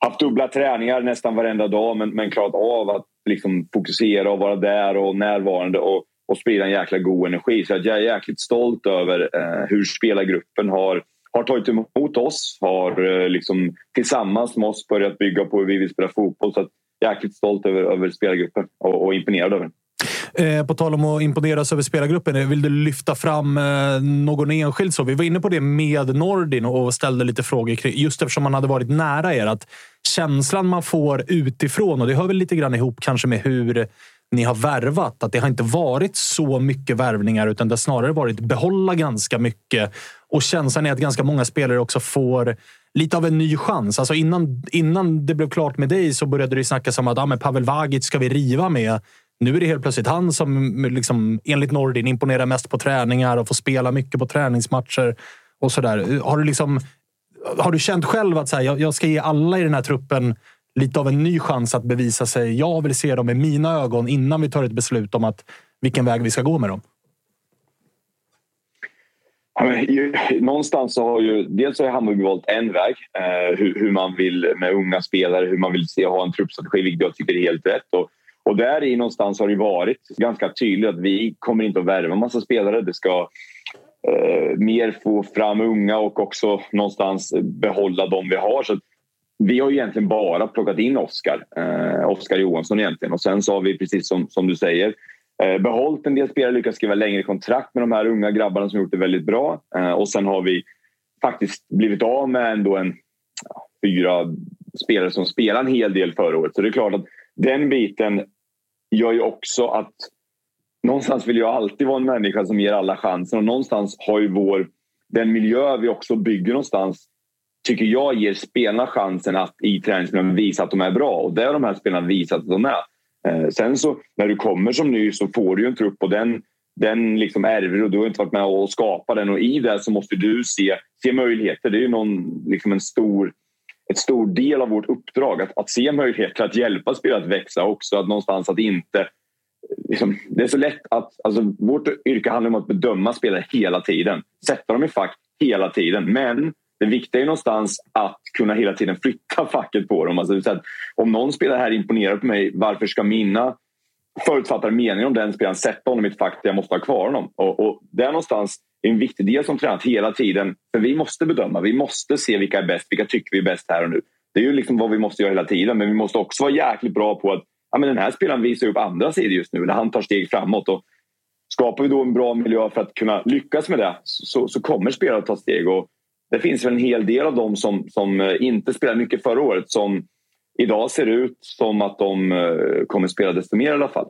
haft dubbla träningar nästan varenda dag men, men klarat av att liksom fokusera och vara där och närvarande och, och sprida en jäkla god energi. Så jag är jäkligt stolt över eh, hur spelargruppen har, har tagit emot oss. Har eh, liksom, tillsammans med oss börjat bygga på hur vi vill spela fotboll. Så jäkligt stolt över, över spelargruppen och, och imponerad över den. Eh, på tal om att imponeras över spelargruppen, eh, vill du lyfta fram eh, någon enskild? Så? Vi var inne på det med Nordin och ställde lite frågor kring, just eftersom man hade varit nära er. Att känslan man får utifrån, och det hör väl lite grann ihop kanske med hur ni har värvat. Att det har inte varit så mycket värvningar utan det har snarare varit behålla ganska mycket. Och känslan är att ganska många spelare också får lite av en ny chans. Alltså innan, innan det blev klart med dig så började det snackas om att ah, Pavel Vagic ska vi riva med. Nu är det helt plötsligt han som liksom, enligt Nordin imponerar mest på träningar och får spela mycket på träningsmatcher. och så där. Har du, liksom, har du känt själv att så här, jag, jag ska ge alla i den här truppen lite av en ny chans att bevisa sig? Jag vill se dem med mina ögon innan vi tar ett beslut om att vilken väg vi ska gå med dem. Någonstans så har ju dels har Hammarby valt en väg, eh, hur, hur, man vill med unga spelare, hur man vill se ha en truppstrategi, vilket jag tycker är helt rätt. Och och där i någonstans har det varit ganska tydligt att vi kommer inte att värva en massa spelare. Det ska eh, mer få fram unga och också någonstans behålla de vi har. Så vi har egentligen bara plockat in Oskar, eh, Oscar Johansson egentligen. Och sen så har vi precis som, som du säger eh, behållit en del spelare, lyckats skriva längre kontrakt med de här unga grabbarna som gjort det väldigt bra. Eh, och sen har vi faktiskt blivit av med ändå en ja, fyra spelare som spelade en hel del förra året. Så det är klart att den biten gör ju också att någonstans vill jag alltid vara en människa som ger alla chansen och någonstans har ju vår, den miljö vi också bygger någonstans tycker jag ger spelarna chansen att i träningsmiljön visa att de är bra och det har de här spelarna visat att de är. Eh, sen så när du kommer som ny så får du ju en trupp och den, den liksom ärver och du har inte varit med och skapat den och i det så måste du se, se möjligheter. Det är ju någon, liksom en stor ett stor del av vårt uppdrag att, att se möjligheter att hjälpa spelare att växa också. Att någonstans att inte... Liksom, det är så lätt att... Alltså, vårt yrke handlar om att bedöma spelare hela tiden. Sätta dem i fack hela tiden. Men det viktiga är någonstans att kunna hela tiden flytta facket på dem. Alltså, att om någon spelare här imponerar på mig, varför ska mina förutfattade meningar om den spelaren sätta honom i ett fack där jag måste ha kvar honom? Och, och det är en viktig del som tränat hela tiden. För vi måste bedöma, vi måste se vilka är bäst, vilka tycker vi är bäst här och nu. Det är ju liksom vad vi måste göra hela tiden, men vi måste också vara jäkligt bra på att ja, men den här spelaren visar upp andra sidor just nu, när han tar steg framåt. Och skapar vi då en bra miljö för att kunna lyckas med det så, så kommer spelare att ta steg. Och det finns väl en hel del av dem som, som eh, inte spelade mycket förra året som idag ser ut som att de eh, kommer spela desto mer i alla fall.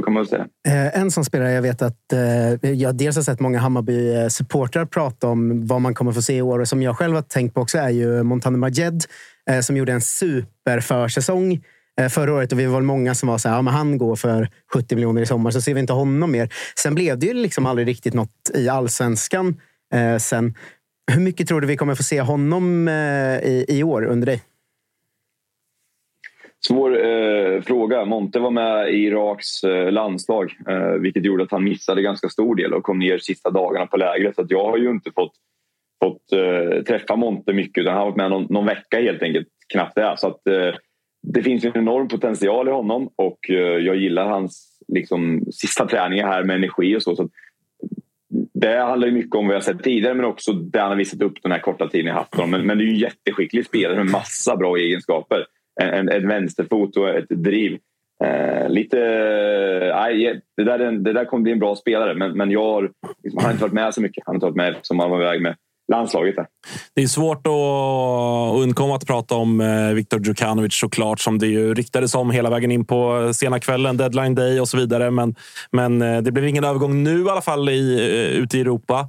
Så kan man säga. Eh, en sån spelare jag vet att eh, jag dels har sett många Hammarby-supportrar prata om vad man kommer få se i år och som jag själv har tänkt på också är ju Montane Majed eh, som gjorde en superförsäsong förra året och vi var många som var så här, ja, men han går för 70 miljoner i sommar så ser vi inte honom mer. Sen blev det ju liksom aldrig riktigt något i allsvenskan sen. Hur mycket tror du vi kommer få se honom i, i år under dig? Svår eh, fråga. Monte var med i Iraks eh, landslag eh, vilket gjorde att han missade ganska stor del och kom ner sista dagarna på lägret. Så jag har ju inte fått, fått eh, träffa Monte mycket utan han har varit med någon, någon vecka helt enkelt. Knappt det. Så att, eh, det finns en enorm potential i honom och eh, jag gillar hans liksom, sista träningar här med energi och så. så det handlar ju mycket om vad jag sett tidigare men också det han har visat upp den här korta tiden jag haft honom. Men, men det är ju en jätteskicklig spelare med massa bra egenskaper en, en vänsterfot och ett driv. Eh, lite... eh, det, där, det där kommer bli en bra spelare men, men jag har, liksom, han har inte varit med så mycket. Han har inte varit med som han var iväg med landslaget. Där. Det är svårt att undkomma att prata om eh, Viktor Djukanovic såklart som det ju ryktades om hela vägen in på sena kvällen, deadline day och så vidare. Men, men eh, det blev ingen övergång nu i alla fall i, eh, ute i Europa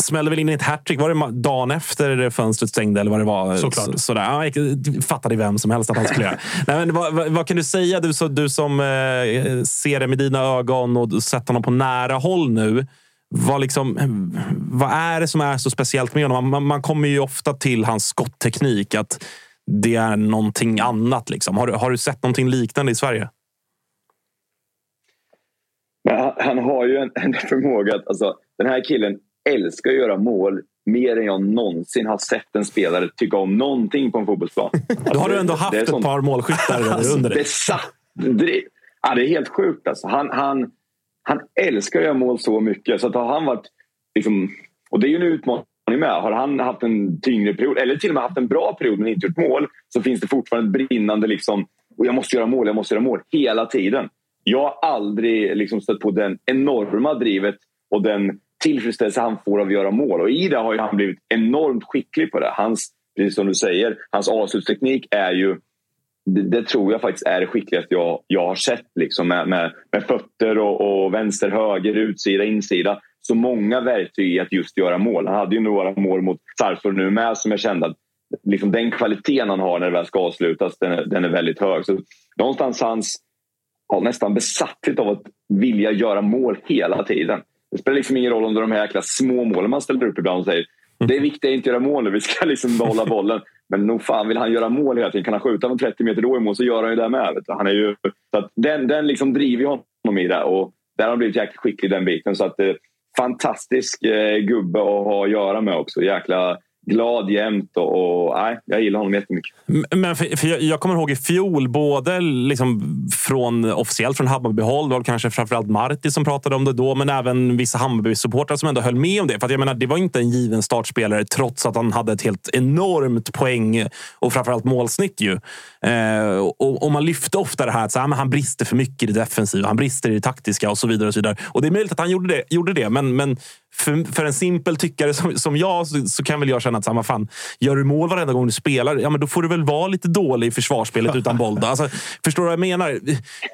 smällde väl in ett hattrick. Var det dagen efter fönstret stängde eller vad det var? Såklart. Så, sådär. Ja, jag fattade vem som helst att han skulle göra. Nej, men vad, vad, vad kan du säga, du, så, du som eh, ser det med dina ögon och sett honom på nära håll nu? Vad, liksom, vad är det som är så speciellt med honom? Man, man kommer ju ofta till hans skottteknik. Att det är någonting annat. Liksom. Har, du, har du sett någonting liknande i Sverige? Men han, han har ju en, en förmåga att... Alltså, den här killen älskar att göra mål mer än jag någonsin har sett en spelare tycka om någonting på en fotbollsplan. Då har du ändå det haft ett sånt- par målskyttar Alltså, under dig. Det, ja, det är helt sjukt. Alltså. Han, han, han älskar att göra mål så mycket. Så att har han varit... Liksom, och det är ju en utmaning med. Har han haft en tyngre period eller till och med haft en bra period men inte gjort mål så finns det fortfarande ett brinnande liksom, och jag måste göra mål, jag måste göra mål hela tiden. Jag har aldrig liksom stött på den enorma drivet och den tillfredsställelse han får av att göra mål. Och i det har ju han blivit enormt skicklig på det. Hans, precis som du säger, hans avslutsteknik är ju det, det tror jag faktiskt är det skickligaste jag, jag har sett. Liksom, med, med, med fötter och, och vänster, höger, utsida, insida. Så många verktyg i att just göra mål. Han hade ju några mål mot Sarpsborg nu med som jag kände att liksom den kvaliteten han har när det väl ska avslutas den är, den är väldigt hög. Så någonstans hans ja, nästan besatthet av att vilja göra mål hela tiden. Det spelar liksom ingen roll om det är de här jäkla små målen man ställer upp ibland och säger det är viktigt att inte göra mål nu, vi ska liksom behålla bollen. Men nog fan vill han göra mål hela tiden. Kan han skjuta från 30 meter då i mål så gör han ju det med. Han är ju, så att den, den liksom driver honom i det och där har han blivit jäkligt skicklig i den biten. Så att, eh, fantastisk eh, gubbe att ha att göra med också. Jäkla glad jämt och, och nej, jag gillar honom jättemycket. Men för, för jag, jag kommer ihåg i fjol, både liksom från officiellt från Hammarbyhåll, det var kanske framförallt Marti som pratade om det då, men även vissa Hammarby-supportrar som ändå höll med om det. För att jag menar, det var inte en given startspelare trots att han hade ett helt enormt poäng och framförallt målsnitt. Ju. Eh, och, och man lyfte ofta det här att så, här, men han brister för mycket i det defensiva, han brister i det taktiska och så vidare. Och så vidare. Och det är möjligt att han gjorde det, gjorde det men, men för, för en simpel tyckare som, som jag så, så kan väl jag känna att samma fan, gör du mål varenda gång du spelar, ja, men då får du väl vara lite dålig i försvarsspelet utan boll. Alltså, förstår du vad jag menar?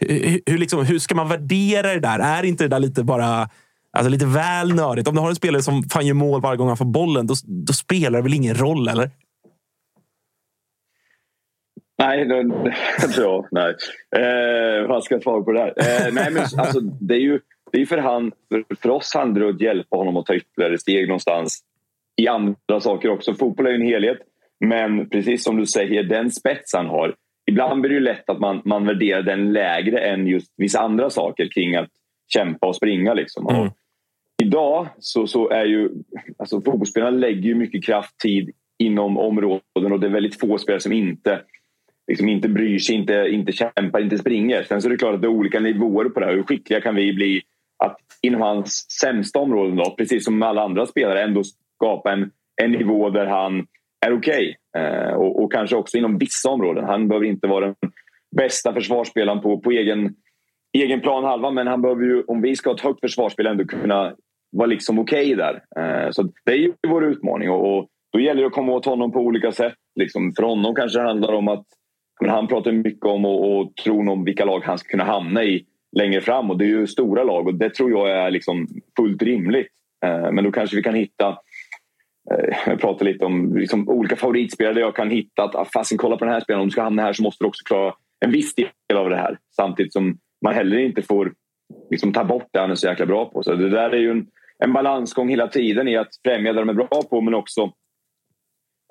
Hur, hur, liksom, hur ska man värdera det där? Är inte det där lite bara alltså, lite väl nördigt? Om du har en spelare som fan gör mål varje gång han får bollen, då, då spelar det väl ingen roll, eller? Nej, det, tror jag. Nej. Eh, vad ska jag svara på det där? Eh, nej, men alltså, det är ju det är för, han, för, oss handlar det om att hjälpa honom att ta ytterligare steg någonstans i andra saker också. Fotboll är ju en helhet, men precis som du säger, den spets han har. Ibland blir det ju lätt att man, man värderar den lägre än just vissa andra saker kring att kämpa och springa. Liksom. Mm. Och idag så, så är ju alltså, fotbollsspelarna lägger ju mycket kraft, tid inom områden och det är väldigt få spelare som inte liksom inte bryr sig, inte, inte kämpar, inte springer. Sen så är det klart att det är olika nivåer på det här. Hur skickliga kan vi bli att inom hans sämsta områden, då, precis som med alla andra spelare, ändå skapa en, en nivå där han är okej. Eh, och, och kanske också inom vissa områden. Han behöver inte vara den bästa försvarsspelaren på, på egen, egen planhalva men han behöver ju, om vi ska ha ett högt försvarsspel, ändå kunna vara liksom okej där. Eh, så det är ju vår utmaning och, och då gäller det att komma åt honom på olika sätt. Liksom, för honom kanske det handlar om att men han pratar mycket om och, och tron om vilka lag han ska kunna hamna i längre fram. Och det är ju stora lag och det tror jag är liksom fullt rimligt. Eh, men då kanske vi kan hitta eh, jag pratar lite om liksom, olika favoritspelare där jag kan hitta att ah, fasen kolla på den här spelaren. Om du ska hamna här så måste du också klara en viss del av det här. Samtidigt som man heller inte får liksom, ta bort det han är så jäkla bra på. Så det där är ju en, en balansgång hela tiden i att främja det de är bra på men också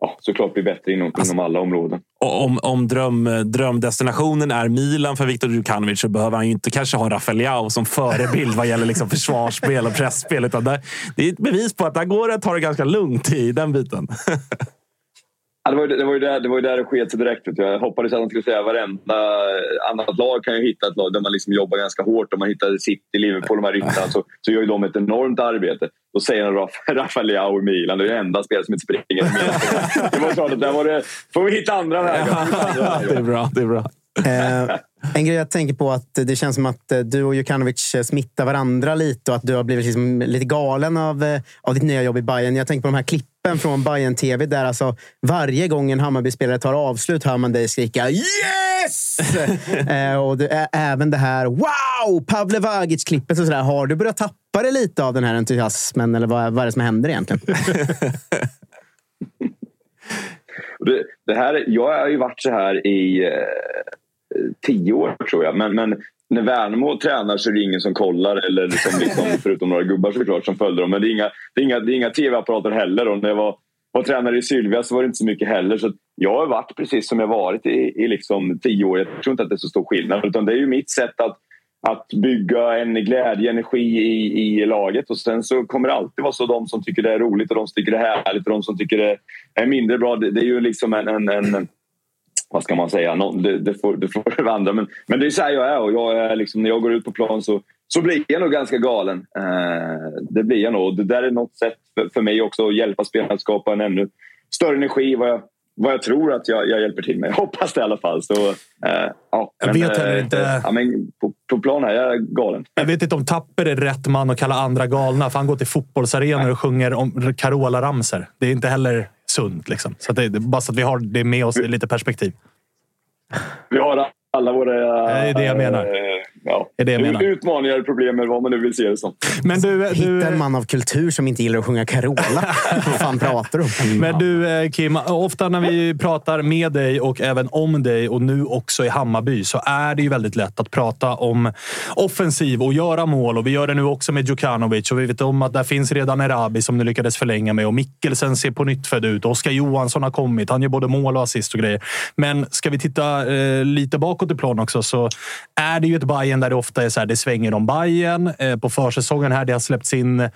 ja, såklart bli bättre inom, inom alla områden. Och Om, om dröm, drömdestinationen är Milan för Viktor Djukanovic så behöver han ju inte kanske ha Rafael Leao som förebild vad gäller liksom försvarsspel och pressspel. Utan det, det är ett bevis på att där går det att ta det ganska lugnt i den biten. Det, var ju, det, var ju där, det var ju där det sket sig direkt. Jag hoppades att han skulle säga att varenda annat lag kan ju hitta ett lag där man liksom jobbar ganska hårt. Om man hittar City, Liverpool, de här ryttarna så, så gör ju de ett enormt arbete. Då säger han Rafa- Rafael Leao i Milan. Det är det enda spelare som inte springer. Det var klart att där var det, får vi hitta andra vägar. det är bra. Det är bra. Eh, en grej jag tänker på att det känns som att eh, du och Jukanovic eh, smittar varandra lite och att du har blivit liksom lite galen av, eh, av ditt nya jobb i Bayern. Jag tänker på de här klippen från Bayern TV där alltså varje gång en Hammarby-spelare tar avslut hör man dig skrika yes! eh, och det är även det här wow! Pavle Vagic-klippet och sådär. Har du börjat tappa det lite av den här entusiasmen? Eller vad, vad är det som händer egentligen? Det, det här, jag har ju varit så här i eh, tio år tror jag. Men, men när Värnamo tränar så är det ingen som kollar. Eller som liksom, förutom några gubbar såklart som följer dem. Men det är inga, det är inga, det är inga tv-apparater heller. Och när jag var, var tränare i Sylvia så var det inte så mycket heller. Så jag har varit precis som jag varit i, i liksom tio år. Jag tror inte att det är så stor skillnad. Utan det är ju mitt sätt att att bygga en glädje, energi i, i laget. Och sen så kommer det alltid vara så de som tycker det är roligt och de som tycker det är härligt och de som tycker det är mindre bra. Det, det är ju liksom en, en, en vad ska man säga, det, det, får, det får andra. Men, men det är så här jag är och jag är liksom, när jag går ut på plan så, så blir jag nog ganska galen. Eh, det blir jag nog. Det där är något sätt för, för mig också att hjälpa spelarna att skapa en ännu större energi vad jag, vad jag tror att jag, jag hjälper till med. Jag hoppas det i alla fall. Så, eh, ja, jag vet heller eh, inte... Ja, men på, på plan är jag galen. Jag vet inte om Tapper är rätt man att kalla andra galna. För han går till fotbollsarenor och sjunger om Carola-ramser. Det är inte heller sunt. Liksom. Så det, bara så att vi har det med oss i lite perspektiv. Vi har alla våra... Det är det jag menar. Eh, ja. Är det jag menar. Utmaningar, problem, eller vad man nu vill se det som. Men du, du... Hitta en man av kultur som inte gillar att sjunga Carola. vad fan pratar du om? Men du eh, Kim, ofta när vi pratar med dig och även om dig och nu också i Hammarby så är det ju väldigt lätt att prata om offensiv och göra mål. Och vi gör det nu också med Djukanovic och vi vet om att där finns redan Erabi som nu lyckades förlänga med och Mikkelsen ser på nytt född ut. Oskar Johansson har kommit. Han gör både mål och assist och grejer. Men ska vi titta eh, lite bakåt i plan också så är det ju ett Bayern där det ofta är så här, det svänger om Bayern eh, På försäsongen här, det har släppts in eh,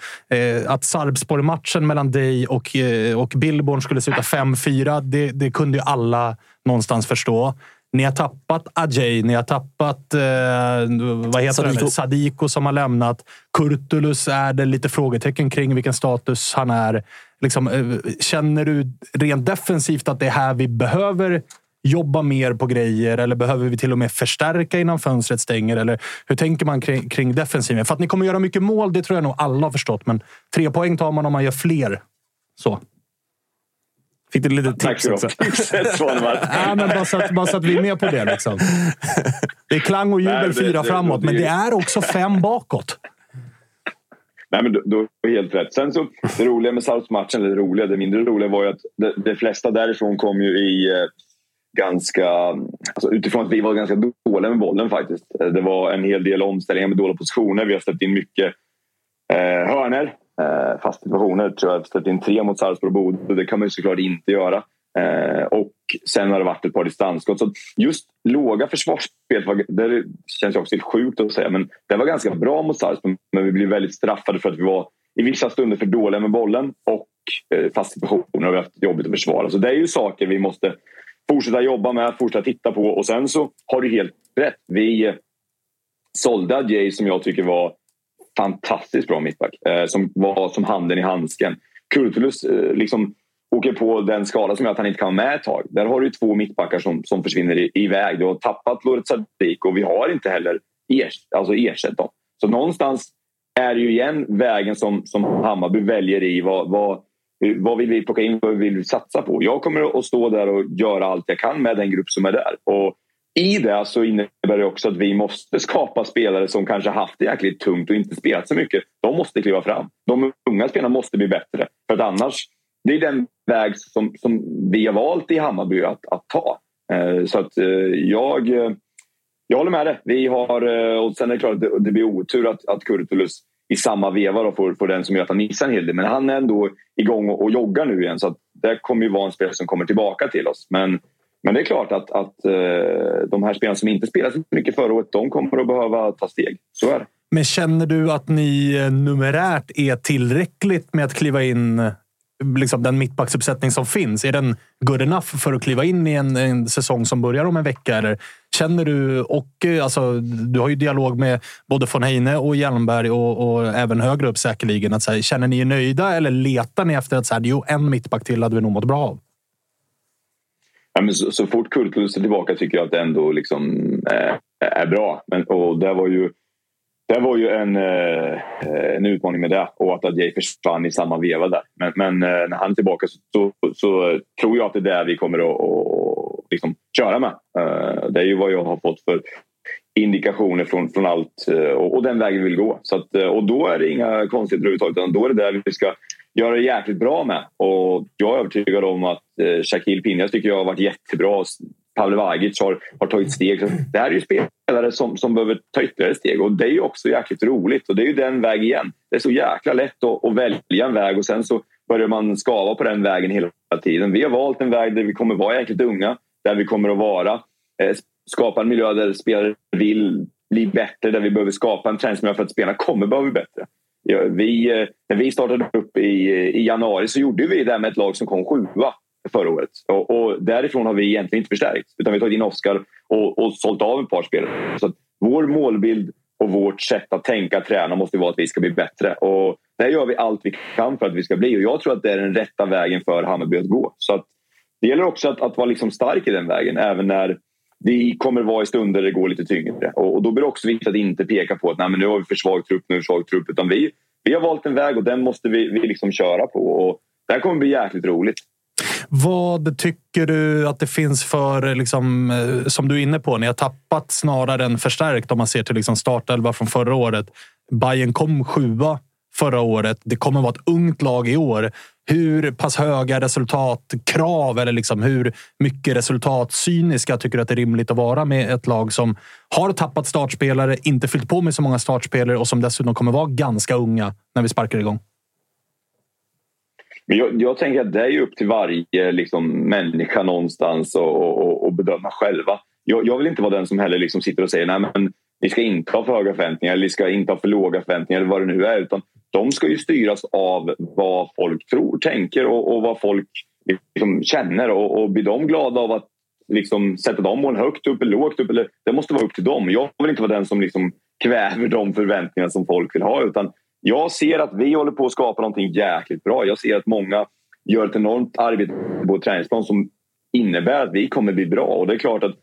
att Sarpsborg-matchen mellan dig och, eh, och Billborn skulle sluta 5-4. Det, det kunde ju alla någonstans förstå. Ni har tappat Ajay, ni har tappat eh, vad heter Sadiko. Det? Sadiko som har lämnat. Kurtulus är det lite frågetecken kring vilken status han är. Liksom, eh, känner du rent defensivt att det är här vi behöver jobba mer på grejer eller behöver vi till och med förstärka innan fönstret stänger? Eller hur tänker man kring, kring defensiven? För att ni kommer göra mycket mål, det tror jag nog alla har förstått. Men tre poäng tar man om man gör fler. Så. Fick du lite tips också? ja, men bara, så att, bara så att vi är med på det. Liksom. Det är klang och jubel fyra framåt, men det är också fem bakåt. Nej, men du har helt rätt. Sen så, det roliga med Sarpsmatchen, eller det roliga, det mindre roliga var ju att de, de flesta därifrån kom ju i eh, ganska... Alltså utifrån att vi var ganska dåliga med bollen faktiskt. Eh, det var en hel del omställningar med dåliga positioner. Vi har släppt in mycket eh, hörner. Eh, fast situationer tror jag. Vi har släppt in tre mot Sarpsborg och Bodø. Det kan man ju såklart inte göra. Eh, och sen har det varit ett par distansskott. Så just låga försvarsspel, det känns ju också helt sjukt att säga, men det var ganska bra mot Sarpsborg. Men vi blev väldigt straffade för att vi var i vissa stunder för dåliga med bollen och eh, fast situationer och vi har haft jobbigt att försvara. Så det är ju saker vi måste fortsätta jobba med, fortsätta titta på. Och sen så har du helt rätt. Vi eh, sålde Adjei som jag tycker var fantastiskt bra mittback. Eh, som var som handen i handsken. Kurtulus eh, liksom åker på den skada som gör att han inte kan vara med ett tag. Där har du två mittbackar som, som försvinner i, iväg. Du har tappat Loret Sadik och vi har inte heller ers, alltså ersatt dem. Så någonstans är det ju igen vägen som, som Hammarby väljer i. Vad, vad, Eh, vad vill vi plocka in? Vad vill vi satsa på? Jag kommer att stå där och göra allt jag kan med den grupp som är där. Och I det så innebär det också att vi måste skapa spelare som kanske haft det jäkligt tungt och inte spelat så mycket. De måste kliva fram. De unga spelarna måste bli bättre. För att annars, det är den väg som, som vi har valt i Hammarby att, att ta. Eh, så att eh, jag, jag håller med dig. Vi har, och sen är det klart att det, det blir otur att, att Kurtulus i samma veva då för, för den som gör att han missar en hel del. Men han är ändå igång och, och joggar nu igen så att det kommer ju vara en spelare som kommer tillbaka till oss. Men, men det är klart att, att uh, de här spelarna som inte spelade så mycket förra året, de kommer att behöva ta steg. Så är det. Men känner du att ni numerärt är tillräckligt med att kliva in liksom den mittbacksuppsättning som finns, är den good enough för att kliva in i en, en säsong som börjar om en vecka? Eller känner du, och eh, alltså, du har ju dialog med både von Heine och Hjelmberg och, och även högre upp säkerligen. Att, så här, känner ni er nöjda eller letar ni efter att så här, jo, en mittback till hade vi nog mått bra av? Ja, men så, så fort Kurtulus är tillbaka tycker jag att det ändå liksom, eh, är bra. Men, och det var ju det var ju en, eh, en utmaning med det och att Adjei försvann i samma veva där. Men, men eh, när han är tillbaka så, så, så, eh, tror jag att det är det vi kommer att och, liksom köra med. Eh, det är ju vad jag har fått för indikationer från, från allt eh, och, och den vägen vi vill gå. Så att, eh, och då är det inga konstigheter överhuvudtaget. Utan då är det där vi ska göra det jäkligt bra med. Och jag är övertygad om att eh, Shaquille Pinjas tycker jag har varit jättebra. Pavle Vagic har, har tagit steg. Så det här är ju spelare som, som behöver ta ytterligare steg och det är ju också jäkligt roligt. Och det är ju den vägen igen. Det är så jäkla lätt att, att välja en väg och sen så börjar man skava på den vägen hela tiden. Vi har valt en väg där vi kommer vara jäkligt unga, där vi kommer att vara eh, skapa en miljö där spelare vill bli bättre, där vi behöver skapa en träningsmiljö för att spelarna kommer behöva bli bättre. Ja, vi, eh, när vi startade upp i, i januari så gjorde vi det med ett lag som kom sjua förra året. Och, och, därifrån har vi egentligen inte förstärkt. Utan vi har tagit in Oskar och, och sålt av ett par spelare. Så vår målbild och vårt sätt att tänka träna måste vara att vi ska bli bättre. Och där gör vi allt vi kan för att vi ska bli. Och jag tror att det är den rätta vägen för Hammarby att gå. Så att det gäller också att, att vara liksom stark i den vägen. Även när det kommer vara i stunder det går lite tyngre. Och, och då blir det också viktigt att inte peka på att Nej, men nu har vi för svag trupp, nu vi svag trupp. Utan vi, vi har valt en väg och den måste vi, vi liksom köra på. Och det här kommer bli jäkligt roligt. Vad tycker du att det finns för, liksom, eh, som du är inne på, ni har tappat snarare än förstärkt om man ser till liksom startelva från förra året. Bayern kom sjua förra året. Det kommer vara ett ungt lag i år. Hur pass höga resultatkrav eller liksom hur mycket resultatcyniska tycker du att det är rimligt att vara med ett lag som har tappat startspelare, inte fyllt på med så många startspelare och som dessutom kommer vara ganska unga när vi sparkar igång? Men jag, jag, tänker att det är upp till varje liksom, människa någonstans att bedöma själva. Jag, jag, vill inte vara den som heller liksom sitter och säger nej men vi ska inte ha för höga förväntningar eller vi ska inte ha för låga förväntningar eller vad det nu är. Utan de ska ju styras av vad folk tror, tänker och, och vad folk liksom känner. Och, och blir de glada av att liksom, sätta de målen högt upp eller lågt upp? Eller, det måste vara upp till dem. Jag vill inte vara den som liksom kväver de förväntningar som folk vill ha. Utan jag ser att vi håller på att skapa någonting jäkligt bra. Jag ser att många gör ett enormt arbete på träningsplan som innebär att vi kommer bli bra. Och det är klart att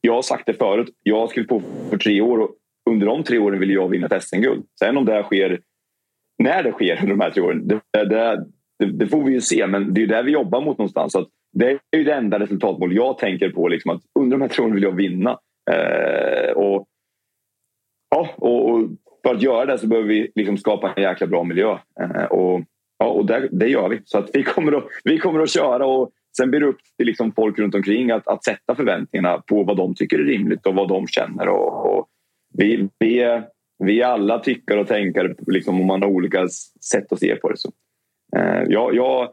jag har sagt det förut. Jag har skrivit på för tre år och under de tre åren vill jag vinna ett SM-guld. Sen om det sker, när det sker under de här tre åren, det, det, det, får vi ju se. Men det är ju där vi jobbar mot någonstans. Så det är ju det enda resultatmål jag tänker på. Liksom, att under de här tre åren vill jag vinna. Eh, och, ja, och, och, för att göra det så behöver vi liksom skapa en jäkla bra miljö. Eh, och ja, och det, det, gör vi. Så att vi, kommer att, vi kommer att köra. och Sen blir det upp till liksom folk runt omkring att, att sätta förväntningarna på vad de tycker är rimligt och vad de känner. Och, och vi, vi, är, vi alla tyckare och tänkare liksom, om man har olika sätt att se på det. Så, eh, jag, jag,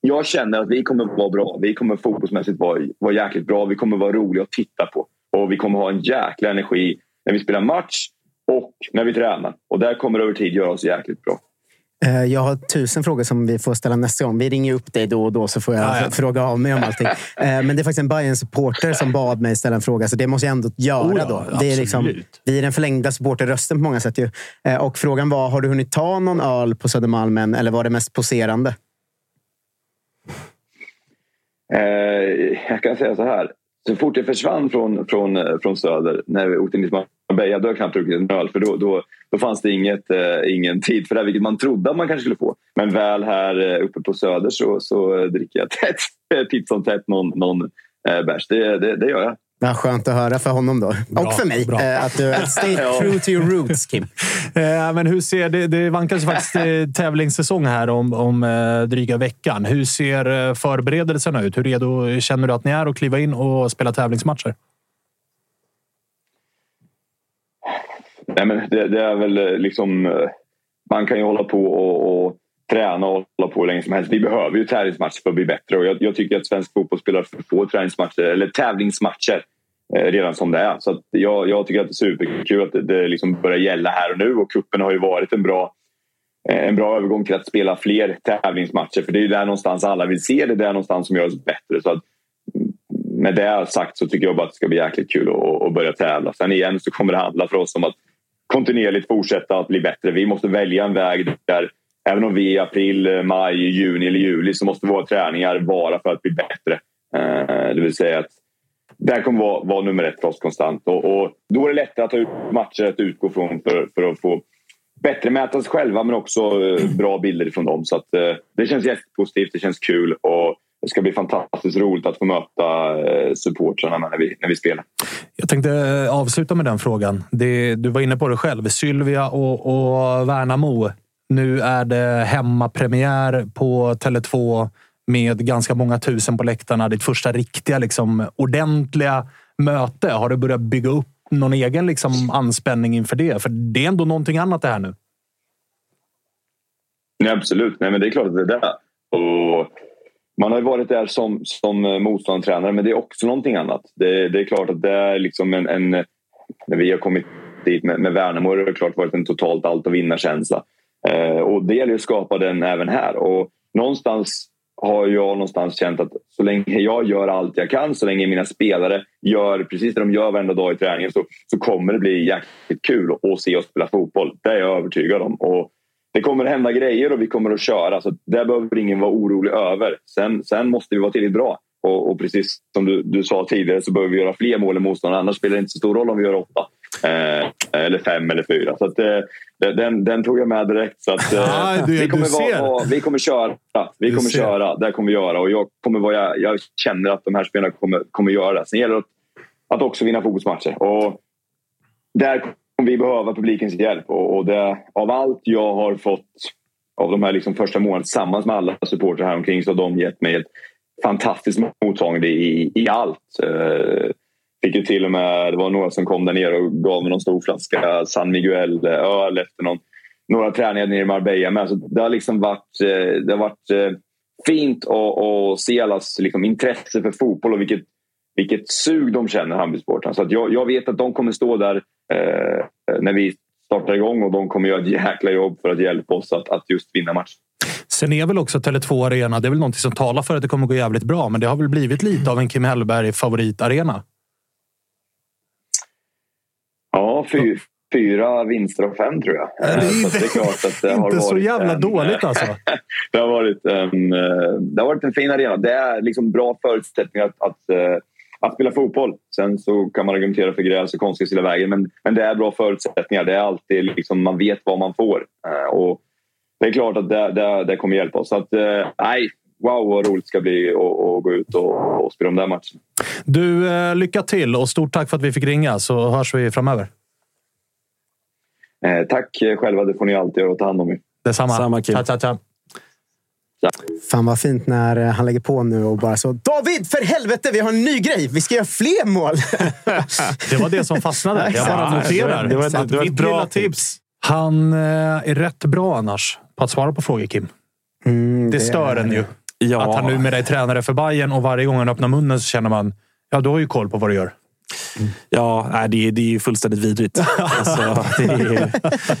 jag känner att vi kommer att vara bra. Vi kommer fotbollsmässigt vara, vara jäkligt bra. Vi kommer att vara roliga att titta på. Och vi kommer att ha en jäkla energi när vi spelar match och när vi tränar. Och där kommer över tid göra oss jäkligt bra. Eh, jag har tusen frågor som vi får ställa nästa gång. Vi ringer upp dig då och då så får jag ja, ja. fråga av mig om allting. Eh, men det är faktiskt en bayern supporter som bad mig ställa en fråga, så det måste jag ändå göra. Oh ja, då. Det är liksom, vi är den förlängda supporterrösten på många sätt. Ju. Eh, och frågan var, har du hunnit ta någon öl på Södermalmen eller var det mest poserande? jag kan säga så här. Så fort jag försvann från, från, från Söder, när vi åkte in till Marbella, då har jag knappt druckit en öl. För då, då, då fanns det inget, eh, ingen tid för det, vilket man trodde att man kanske skulle få. Men väl här eh, uppe på Söder så, så dricker jag tätt, titt som tätt någon, någon eh, bärs. Det, det, det gör jag. Ja, skönt att höra för honom då. Bra, och för mig. Bra. Eh, att du stay true to your roots, Kim. Eh, men hur ser, det, det vankas faktiskt eh, tävlingssäsong här om, om dryga veckan. Hur ser förberedelserna ut? Hur redo känner du att ni är att kliva in och spela tävlingsmatcher? Nej, men det, det, är väl eh, liksom... Eh, man kan ju hålla på och, och träna och hålla på hur länge som helst. Vi behöver ju tävlingsmatcher för att bli bättre och jag, jag tycker att svensk fotboll spelar för få träningsmatcher eller tävlingsmatcher eh, redan som det är. Så jag, jag, tycker att det är superkul att det, det liksom börjar gälla här och nu och kuppen har ju varit en bra eh, en bra övergång till att spela fler tävlingsmatcher för det är ju där någonstans alla vill se det. Det är där någonstans som gör oss bättre. Så att, mm, med det sagt så tycker jag bara att det ska bli jäkligt kul att, att börja tävla. Sen igen så kommer det handla för oss om att kontinuerligt fortsätta att bli bättre. Vi måste välja en väg där även om vi är i april, maj, juni eller juli så måste våra träningar vara för att bli bättre. Eh, det vill säga att det här kommer vara, vara nummer ett för oss konstant. Och, och, då är det lättare att ta ut matcher att utgå från för, för att få bättre mäta sig själva men också eh, bra bilder från dem. Så att, eh, det känns jättepositivt, det känns kul och det ska bli fantastiskt roligt att få möta supportrarna när vi, när vi spelar. Jag tänkte eh, avsluta med den frågan. Det, du var inne på det själv. Sylvia och, och Värnamo. Nu är det hemmapremiär på Tele2 med ganska många tusen på läktarna. Ditt första riktiga, liksom, ordentliga möte. Har du börjat bygga upp någon egen liksom, anspänning inför det? För det är ändå någonting annat det här nu. Nej, absolut. Nej, men det är klart att det är det. Och man har ju varit där som, som eh, motståndstränare men det är också någonting annat. Det, det är klart att det är liksom en, en... När vi har kommit dit med, med Värnamo har det klart varit en totalt allt och vinnarkänsla. Eh, och det gäller att skapa den även här. Och någonstans har jag någonstans känt att så länge jag gör allt jag kan, så länge mina spelare gör precis det de gör varenda dag i träningen så, så kommer det bli jäkligt kul att se oss spela fotboll. Det är jag övertygad om. Och det kommer att hända grejer och vi kommer att köra. Så det behöver ingen vara orolig över. Sen, sen måste vi vara tillräckligt bra. Och, och, precis som du, du sa tidigare så behöver vi göra fler mål än motståndare. Annars spelar det inte så stor roll om vi gör åtta. Eh, eller fem eller fyra. Så att, eh, den, den tog jag med direkt. Så att, eh, du, vi, kommer vara, vi kommer köra. Vi kommer köra. Det kommer vi göra. Och jag, kommer vara, jag känner att de här spelarna kommer, kommer göra det. Sen gäller det att, att också vinna fotbollsmatcher. Och där vi behöver publikens hjälp. Och, och det, av allt jag har fått av de här liksom första månaderna tillsammans med alla supportrar här omkring så har de gett mig ett fantastiskt mottagande i, i allt. Eh, fick ju till och med, det var några som kom där nere och gav mig någon stor flaska San Miguel eh, öl efter någon, några träningar nere i Marbella. Men alltså, det har liksom varit, eh, det har varit eh, fint att, att se allas liksom, intresse för fotboll och vilket, vilket sug de känner, Hammarbysportrarna. Så att jag, jag vet att de kommer stå där när vi startar igång och de kommer göra ett jäkla jobb för att hjälpa oss att, att just vinna matchen. Sen är väl också Tele2 Arena, det är väl något som talar för att det kommer gå jävligt bra, men det har väl blivit lite av en Kim Hellberg favoritarena? Ja, fy, fyra vinster av fem tror jag. Det är, så det är klart att det inte så jävla en, dåligt alltså. det, har varit en, det har varit en fin arena. Det är liksom bra förutsättningar att, att, att spela fotboll. Sen så kan man argumentera för gräs och konstgräs hela vägen. Men, men det är bra förutsättningar. Det är alltid liksom, man vet vad man får. Och det är klart att det, det, det kommer hjälpa oss. Så att, nej, wow vad roligt det ska bli att gå ut och, och spela de där matcherna. Du, lycka till och stort tack för att vi fick ringa så hörs vi framöver. Eh, tack själva, det får ni alltid göra och ta hand om er. Detsamma. Samma kul. Ta, ta, ta. Fan vad fint när han lägger på nu och bara så David, för helvete, vi har en ny grej! Vi ska göra fler mål! det var det som fastnade. Jag bara noterar. Det var, det var ett bra tips. Han eh, är rätt bra annars på att svara på frågor, Kim. Mm, Det stör en ju. Ja. Att han numera är tränare för Bayern och varje gång han öppnar munnen så känner man ja, du har ju koll på vad du gör. Ja, nej, det, är, det är fullständigt vidrigt. Alltså, är,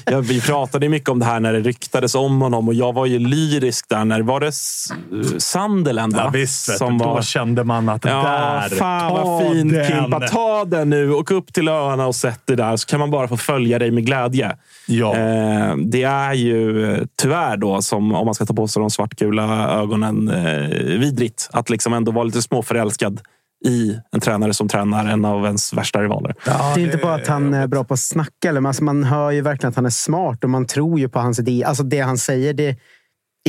ja, vi pratade mycket om det här när det ryktades om honom och jag var ju lyrisk där. När var det S- Sunderland? va? Ja, visst, Som du, då var, kände man att Ja, där, fan ta vad fint den. Kimpa. Ta den nu. Åk upp till öarna och sätt dig där så kan man bara få följa dig med glädje. Ja. Eh, det är ju eh, tyvärr då, som om man ska ta på sig de svartgula ögonen, eh, vidrigt att liksom ändå vara lite småförälskad i en tränare som tränar en av ens värsta rivaler. det är inte bara att han är bra på att snacka. Eller, men alltså man hör ju verkligen att han är smart och man tror ju på hans idé. Alltså det han säger, det,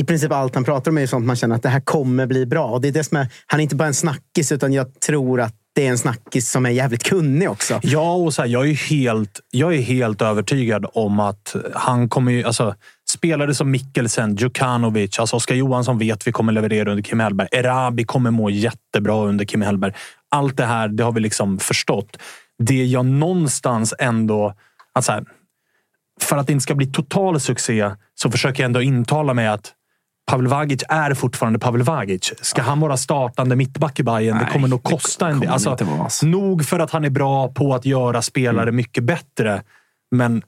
i princip allt han pratar om är ju sånt man känner att det här kommer bli bra. Och det är det som är, han är inte bara en snackis, utan jag tror att det är en snackis som är jävligt kunnig också. Ja, och så här, jag, är helt, jag är helt övertygad om att han kommer ju... Alltså, spelare som Mikkelsen, Djukanovic, alltså Oskar Johansson vet vi kommer leverera under Kim Hellberg. Erabi kommer må jättebra under Kim Hellberg. Allt det här, det har vi liksom förstått. Det jag någonstans ändå... Att så här, för att det inte ska bli total succé så försöker jag ändå intala mig att Pavel Vagic är fortfarande Pavel Vagic. Ska han vara startande mittback i Bayern? det Nej, kommer nog det kosta en del. Alltså, alltså. Nog för att han är bra på att göra spelare mycket bättre. Men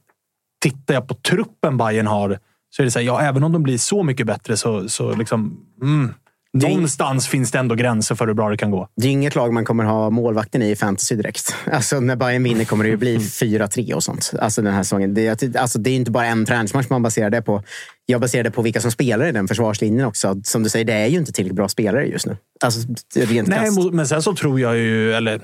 tittar jag på truppen Bayern har så är det så här, ja, även om de blir så mycket bättre så, så liksom... Mm, Det någonstans finns det ändå gränser för hur bra det kan gå. Det är inget lag man kommer ha målvakten i i fantasy direkt. Alltså, när Bayern vinner kommer det ju bli 4-3 och sånt. Alltså, den här säsongen. Det, är- alltså, det är inte bara en träningsmatch man baserar det på. Jag baserar det på vilka som spelar i den försvarslinjen också. Som du säger, det är ju inte tillräckligt bra spelare just nu. Alltså, rent Nej, men sen så tror jag ju, eller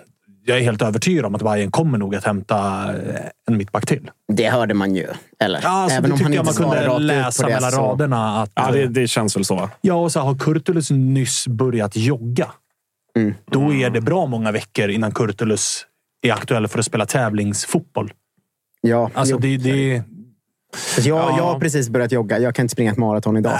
jag är helt övertygad om att Bayern kommer nog att hämta eh, en mittback till. Det hörde man ju. Eller? Ja, alltså, Även det om han jag inte man kunde läsa mellan så- raderna. Att, Ja, eh, det, det känns väl så. Ja, och så har Kurtulus nyss börjat jogga. Mm. Då är det bra många veckor innan Kurtulus är aktuell för att spela tävlingsfotboll. Ja, Alltså, jo. det, det, Så jag, jag har precis börjat jogga. Jag kan inte springa ett maraton idag.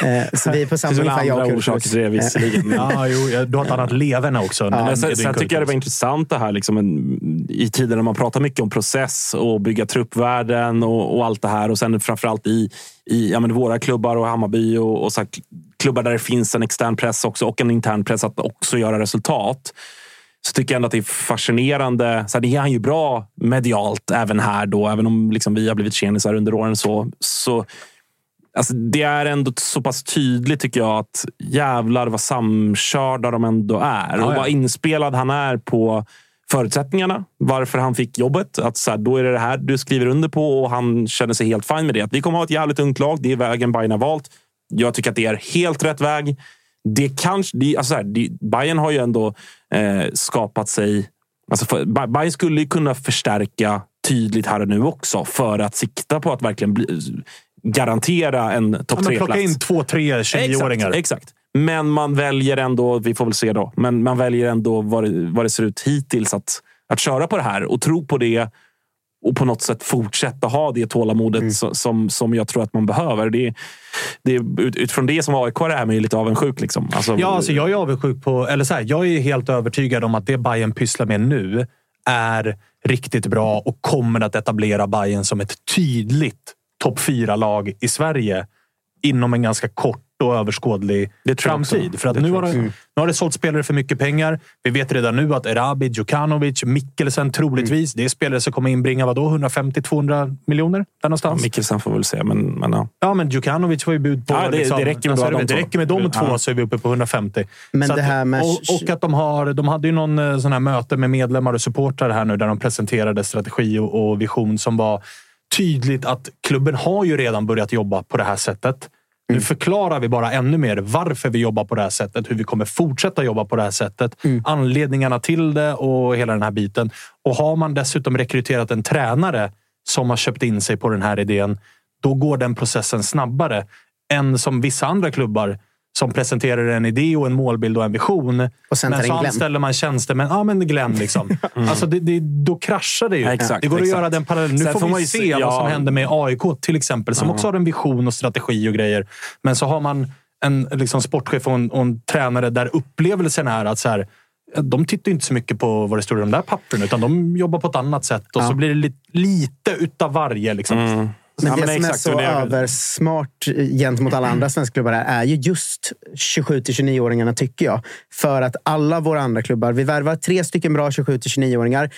Så, eh, så vi är på samma ungefär, jag andra orsaker till det visserligen. ja, jo, ja, du har ett annat leverne också. Ja, sen, sen tycker jag det var intressant det här liksom, en, i tider när man pratar mycket om process och bygga truppvärden och, och allt det här. Och sen framförallt i, i ja, men våra klubbar och Hammarby och, och så här, klubbar där det finns en extern press också och en intern press att också göra resultat. Så tycker jag ändå att det är fascinerande. Så här, det är han ju bra medialt även här då, även om liksom vi har blivit kändisar under åren. så, så Alltså, det är ändå så pass tydligt tycker jag att jävlar vad samkörda de ändå är. Ja, och ja. vad inspelad han är på förutsättningarna. Varför han fick jobbet. Att så här, då är det det här du skriver under på och han känner sig helt fin med det. Att vi kommer ha ett jävligt ungt lag. Det är vägen Bayern har valt. Jag tycker att det är helt rätt väg. Det kanske, det, alltså så här, det, Bayern har ju ändå eh, skapat sig... Alltså för, Bayern skulle ju kunna förstärka tydligt här och nu också för att sikta på att verkligen bli, garantera en topp tre-plats. plocka in två, tre 20-åringar. Exakt, exakt. Men man väljer ändå, vi får väl se då, men man väljer ändå vad det, vad det ser ut hittills att, att köra på det här och tro på det och på något sätt fortsätta ha det tålamodet Mm. so- som, som jag tror att man behöver. Det, det, ut- utifrån det som AIK är man ju lite avundsjuk. Liksom. Alltså, Ja, alltså jag är avundsjuk på... Eller så här, jag är helt övertygad om att det Bayern pysslar med nu är riktigt bra och kommer att etablera Bayern som ett tydligt topp fyra lag i Sverige inom en ganska kort och överskådlig framtid. För att Det nu har, det, nu har det sålt spelare för mycket pengar. Vi vet redan nu att Erabi, Djukanovic, Mikkelsen troligtvis, det är spelare som kommer inbringa vadå, 150-200 miljoner? Där ja, någonstans. Mikkelsen får väl se, men, men ja. Ja, men Djukanovic var ju bud på... Ja, det- det räcker med alltså, de det två. räcker med de två Ja. så är vi uppe på 150. Men så det här med- och, och att de har... De hade ju någon eh, sån här möte med medlemmar och supportrar här nu där de presenterade strategi och, och vision som var tydligt att klubben har ju redan börjat jobba på det här sättet. Nu förklarar vi bara ännu mer varför vi jobbar på det här sättet, hur vi kommer fortsätta jobba på det här sättet, anledningarna till det och hela den här biten. Och har man dessutom rekryterat en tränare som har köpt in sig på den här idén, då går den processen snabbare än som vissa andra klubbar som presenterar en idé och en målbild och en vision. Och sen men så anställer man tjänstemän. Ja, men Glenn liksom. Alltså, det, det, då kraschar det ju. Ja, exakt, det går att exakt. göra den parallellen. Nu Sen får, får man ju se se- vad som ja. händer med AIK till exempel, som också har en vision och strategi och grejer. Men så har man en liksom, sportchef och en, och en tränare där upplevelsen är att så här, de tittar inte så mycket på vad det står i de där pappren, utan de jobbar på ett annat sätt. Och så blir det li, lite utav varje. Liksom. Mm. Men Ja, det men som exakt, är så är- översmart gentemot alla andra svenska klubbar är ju just 27 till 29-åringarna tycker jag. För att alla våra andra klubbar, vi värvar tre stycken bra 27 till 29-åringar.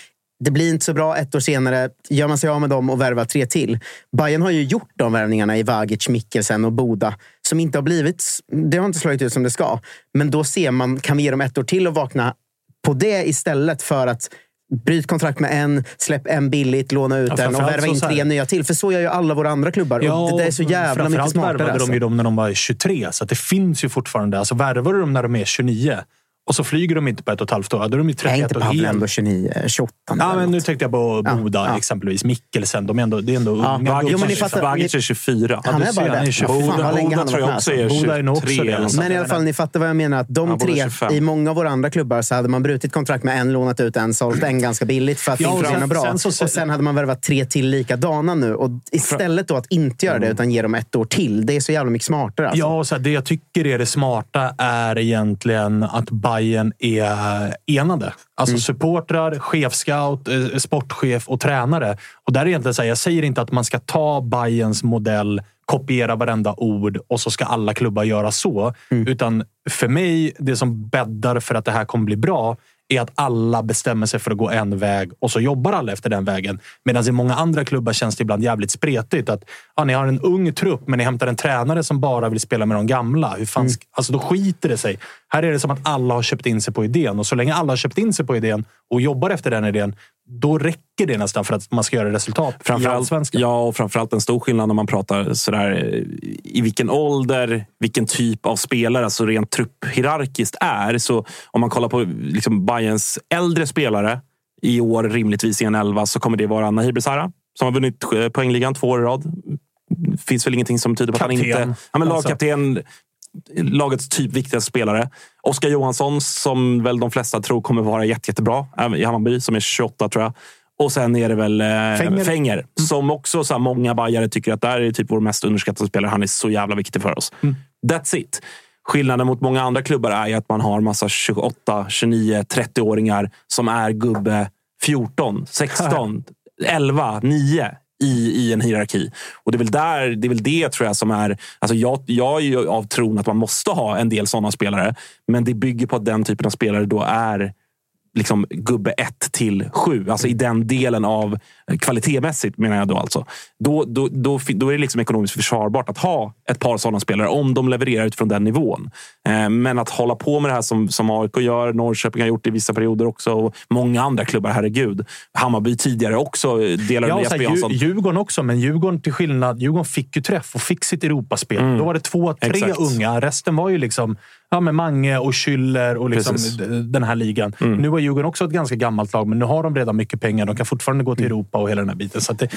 Det blir inte så bra ett år senare. Gör man sig av med dem och värvar tre till. Bayern har ju gjort de värvningarna i Vagic, Mikkelsen och Boda som inte har blivit... Det har inte slagit ut som det ska. Men då ser man, kan vi ge dem ett år till och vakna på det istället för att Bryt kontrakt med en, släpp en billigt, låna ut Ja, den och framförallt värva in tre nya till. För så gör ju alla våra andra klubbar. och det där är så jävla mycket framförallt smartare. värvade Alltså. de ju dem när de var 23, så det finns ju fortfarande. Alltså värvar du dem när de är 29 och så flyger de inte på ett och ett halvt år, då är de ju är 31 inte och Pavle helt... ändå 29, 28? Ja, men nu tänkte jag på Boda ja. exempelvis. Mikkelsen, de är ändå, det är ändå Ja, unga jo, men ni fattar- Vagic är 24. Han är bara det. 24. Fan, vad länge Boda tror jag också är alltså. Boda är nog också 23 det. eller något sånt. Men i alla fall, ni fattar vad jag menar. Att de tre, 25. i många av våra andra klubbar så hade man brutit kontrakt med en, lånat ut en, sålt en ganska billigt för att Ja, det och inte bra. och sen hade man värvat tre till likadana nu. Och istället då att inte göra det, utan ge dem ett år till. Det är så jävla mycket smartare. Alltså. Ja, och så det jag tycker är det smarta är egentligen att Bayern är enade. Alltså supportrar, chefscout, eh, sportchef och tränare. Och där är egentligen så här, jag säger inte att man ska ta Bayerns modell, kopiera varenda ord och så ska alla klubbar göra så. Utan för mig, det som bäddar för att det här kommer bli bra är att alla bestämmer sig för att gå en väg och så jobbar alla efter den vägen. Medan i många andra klubbar känns det ibland jävligt spretigt. Att ja, Ni har en ung trupp, men ni hämtar en tränare som bara vill spela med de gamla. Hur fan, sk- alltså, då skiter det sig. Här är det som att alla har köpt in sig på idén. Och så länge alla har köpt in sig på idén och jobbar efter den idén, då räcker det nästan för att man ska göra resultat i Framförallt, Allsvenskan. ja, och framförallt en stor skillnad när man pratar sådär, eh, i vilken ålder, vilken typ av spelare, alltså rent trupphierarkiskt är. Så om man kollar på liksom Bayerns äldre spelare i år, rimligtvis i en elva, så kommer det vara Nahir Besara som har vunnit eh, poängligan två år i rad. finns väl ingenting som tyder på att han Kapten. inte... Ja, men Alltså. Lagets typ viktigaste spelare. Oskar Johansson, som väl de flesta tror kommer vara jätte, jättebra i Hammarby, som är 28 tror jag. Och sen är det väl eh, Fenger. Fenger, Mm. som också så här, många bajare tycker att där är typ vår mest underskattade spelare. Han är så jävla viktig för oss. Mm. That's it. Skillnaden mot många andra klubbar är ju att man har massa 28, 29, 30-åringar som är gubbe 14, 16, 11, 9 i, i en hierarki. Och det är väl där, det är väl det tror jag som är... Alltså jag, jag är ju av tron att man måste ha en del sådana spelare. Men det bygger på att den typen av spelare då är liksom gubbe 1 till 7. Alltså i den delen av kvalitetsmässigt menar jag då alltså. Då, då, då, då är det liksom ekonomiskt försvarbart att ha ett par sådana spelare om de levererar utifrån den nivån. Eh, Men att hålla på med det här som, som AIK gör, Norrköping har gjort det i vissa perioder också och många andra klubbar, herregud. Hammarby tidigare också delar Ja, Jesper Jansson. Dju- Djurgården också, men Djurgården till skillnad. Djurgården fick ju träff och fick sitt Europaspel. Då var det två, tre Mm. Exakt. unga. Resten var ju liksom ja, med Mange och Schüller och liksom Precis. Mm. den här ligan. Nu var Djurgården också ett ganska gammalt lag, men nu har de redan mycket pengar. De kan fortfarande gå till Mm. Europa och hela den här biten. Så det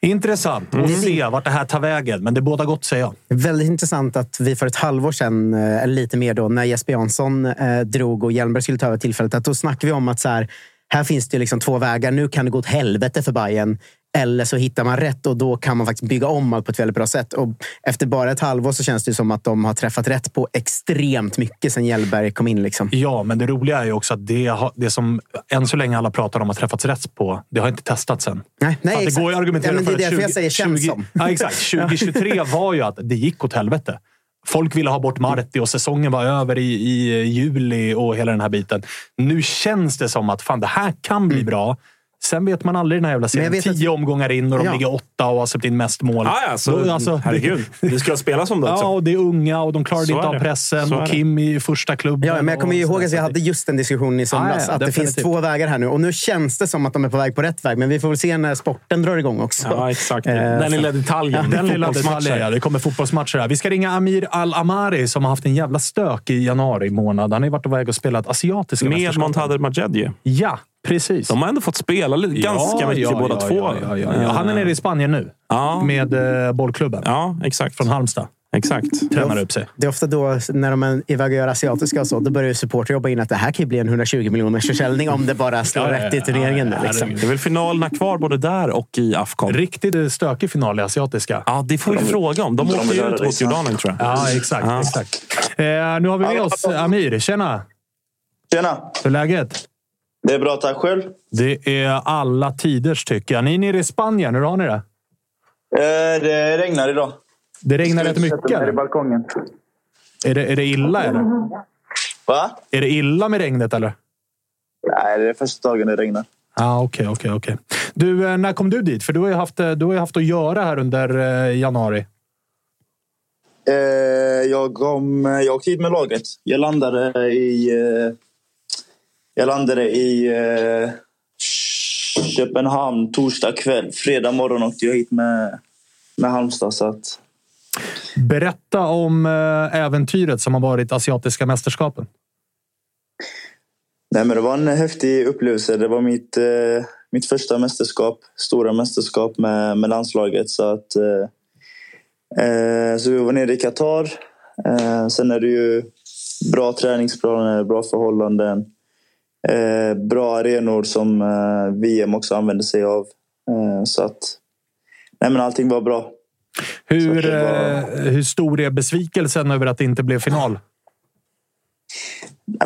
är intressant att se vart det här tar vägen. Men det båda gott, säger jag. Väldigt intressant att vi för ett halvår sedan, eh, eller lite mer då, när Jesper Jansson eh, drog och Hjelmberg skulle ta över tillfället, att då snackade vi om att så här, här finns det liksom två vägar. Nu kan det gå åt helvete för Bayern eller så hittar man rätt och då kan man faktiskt bygga om allt på ett väldigt bra sätt. Och efter bara ett halvår så känns det som att de har träffat rätt på extremt mycket sen Hjelmberg kom in. Liksom. Ja, men det roliga är ju också att det, har, det som än så länge alla pratar om har träffats rätt på, det har inte testats än. Nej, nej, att det exakt. går ju att argumentera ja, men det är för att därför jag säger känns 20, som. Ja, exakt. 2023 var ju att det gick åt helvete. Folk ville ha bort Marti och säsongen var över i, i juli och hela den här biten. Nu känns det som att fan, det här kan bli bra. Sen vet man aldrig den här jävla serien. jag Tio att- omgångar in och de Ja. ligger åtta och har släppt in mest mål. Ja, ja, så, Då, alltså, herregud. Det ska spelas om det också. Ja, och det är unga och de klarade Så inte av pressen. Och. Kim i första klubben. Ja, men jag kommer ihåg att vi sådär. hade just den diskussionen i somras. Ja, ja, att det finns definitivt. två vägar här nu. Och nu känns det som att de är på väg på rätt väg. Men vi får väl se när sporten drar igång också. Ja, exakt. Eh, Den lilla detaljen. Den lilla detaljen, ja. Det kommer fotbollsmatcher här. Vi ska ringa Amir Al-Amari som har haft en jävla stök i januari månad. Han har ju varit på väg och spelat asiatiska Med mästerskap. Montader Majed Ja, precis. De har ändå fått spela lite, ganska mycket båda ja, två. Ja, ja, ja, ja. Han är nere i Spanien nu Ja. med eh, bollklubben Ja, exakt. från Halmstad. Exakt. Tränar upp sig. Det är ofta då, när de är iväg och gör asiatiska och så, då börjar ju supporter jobba in att det här kan ju bli en 120 miljoners försäljning om det bara slår Ja, ja, rätt i turneringen. ja, ja, liksom. Det är väl finalerna kvar både där och i Afcon. Riktigt eh, stökig final i asiatiska. Ja, det får vi fråga om. De de åkte ju ut mot. Jordanien, tror jag. Ja, exakt. Ja. exakt. Eh, nu har vi med oss Amir. Tjena! Tjena! Hur är läget? Det är bra, tack själv. Det är alla tiders tycker jag. Ni är nere i Spanien. Hur har ni det? Eh, det regnar idag. Det regnar rätt mycket. Eller? i balkongen. Är det, är det illa eller? Va? Är det illa med regnet eller? Nej, det är första dagen det regnar. Ja, okej, okej, okej. Du, eh, när kom du dit? För du har ju haft, eh, du har ju haft att göra här under eh, januari. Eh, jag, kom, jag åkte hit med laget. Jag landade i... Eh, jag landade i eh, Köpenhamn torsdag kväll. Fredag morgon åkte jag hit med, med Halmstad. Så att, Berätta om eh, äventyret som har varit asiatiska mästerskapen. nej, men det var en häftig upplevelse. Det var mitt, eh, mitt första mästerskap. Stora mästerskap med, med landslaget. Så att... Eh, Eh, så vi var nere i Qatar. Eh, sen är det ju bra träningsplaner, bra förhållanden. Eh, bra arenor som eh, VM också använder sig av. Eh, så att nej, men allting var bra. Hur, var- hur stor är besvikelsen över att det inte blev final?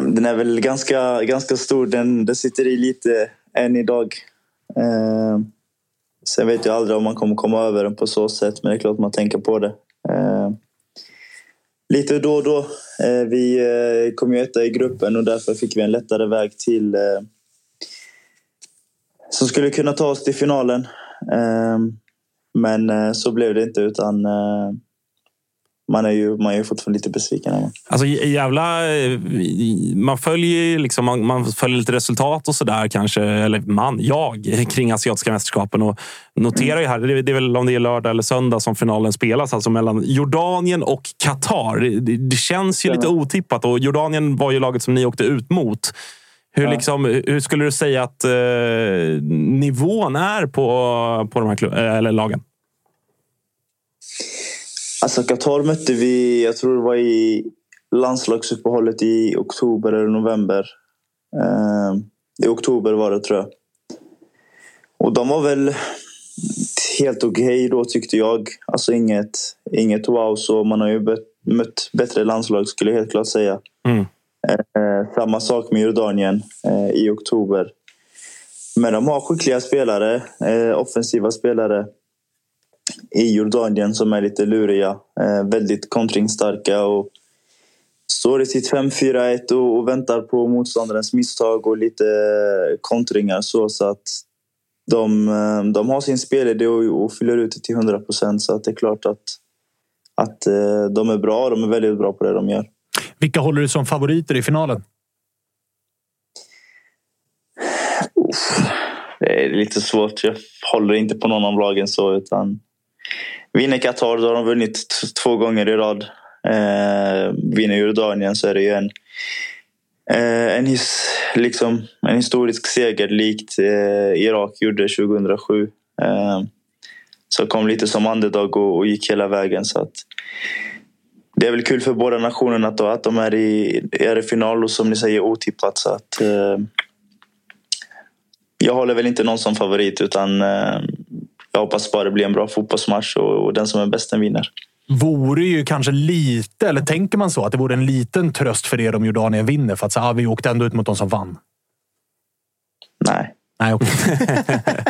Den är väl ganska, ganska stor. Den, den sitter i lite än idag. Eh, sen vet jag aldrig om man kommer komma över den på så sätt, men det är klart man tänker på det. Eh, lite då och då. Eh, vi eh, kom ju etta i gruppen och därför fick vi en lättare väg till eh, som skulle kunna ta oss till finalen. Eh, men eh, så blev det inte utan eh, man är ju, man är ju fortfarande lite besviken. Alltså jävla... eh, Man följer liksom, man, man följer lite resultat och sådär kanske. Eller man, jag, kring asiatiska mästerskapen. Och noterar ju här, det är, det är väl om det är lördag eller söndag som finalen spelas. Alltså mellan Jordanien och Qatar. Det, det, känns ju lite otippat. Och Jordanien var ju laget som ni åkte ut mot. Hur, liksom, hur skulle du säga att eh, nivån är på, på de här klubb, eller lagen? Alltså Qatar mötte vi, jag tror det var i landslagsuppehållet i oktober eller november. Eh, I oktober var det tror jag. Och de var väl helt okej okay då tyckte jag. Alltså inget, inget wow så. Man har ju mött bättre landslag skulle jag helt klart säga. Mm. Eh, samma sak med Jordanien eh, i oktober. Men de har skickliga spelare, eh, offensiva spelare i Jordanien som är lite luriga. Eh, väldigt kontringsstarka och står i sitt 5-4-1 och, och, väntar på motståndarens misstag och lite kontringar. Så, så att de, eh, de har sin spelidé och, och fyller ut det till 100 procent. Så att det är klart att, att eh, de är bra. De är väldigt bra på det de gör. Vilka håller du som favoriter i finalen? Det är lite svårt. Jag håller inte på någon av lagen så. utan Vinner Qatar, då har de vunnit två gånger i rad. Eh, vinner Jordanien så är det ju en, eh, en, his, liksom, en historisk seger likt eh, Irak gjorde 2007. Eh, så kom lite som underdog och, och gick hela vägen. Så att, det är väl kul för båda nationerna då, att de är i, är i final och som ni säger otippat. Så att, eh, jag håller väl inte någon som favorit utan eh, jag hoppas bara det blir en bra fotbollsmatch och, och den som är bäst den vinner. Vore ju kanske lite, eller tänker man så, att det vore en liten tröst för er om Jordanien vinner? För att så, ah, vi åkte ändå ut mot de som vann. Nej. Nej, okej.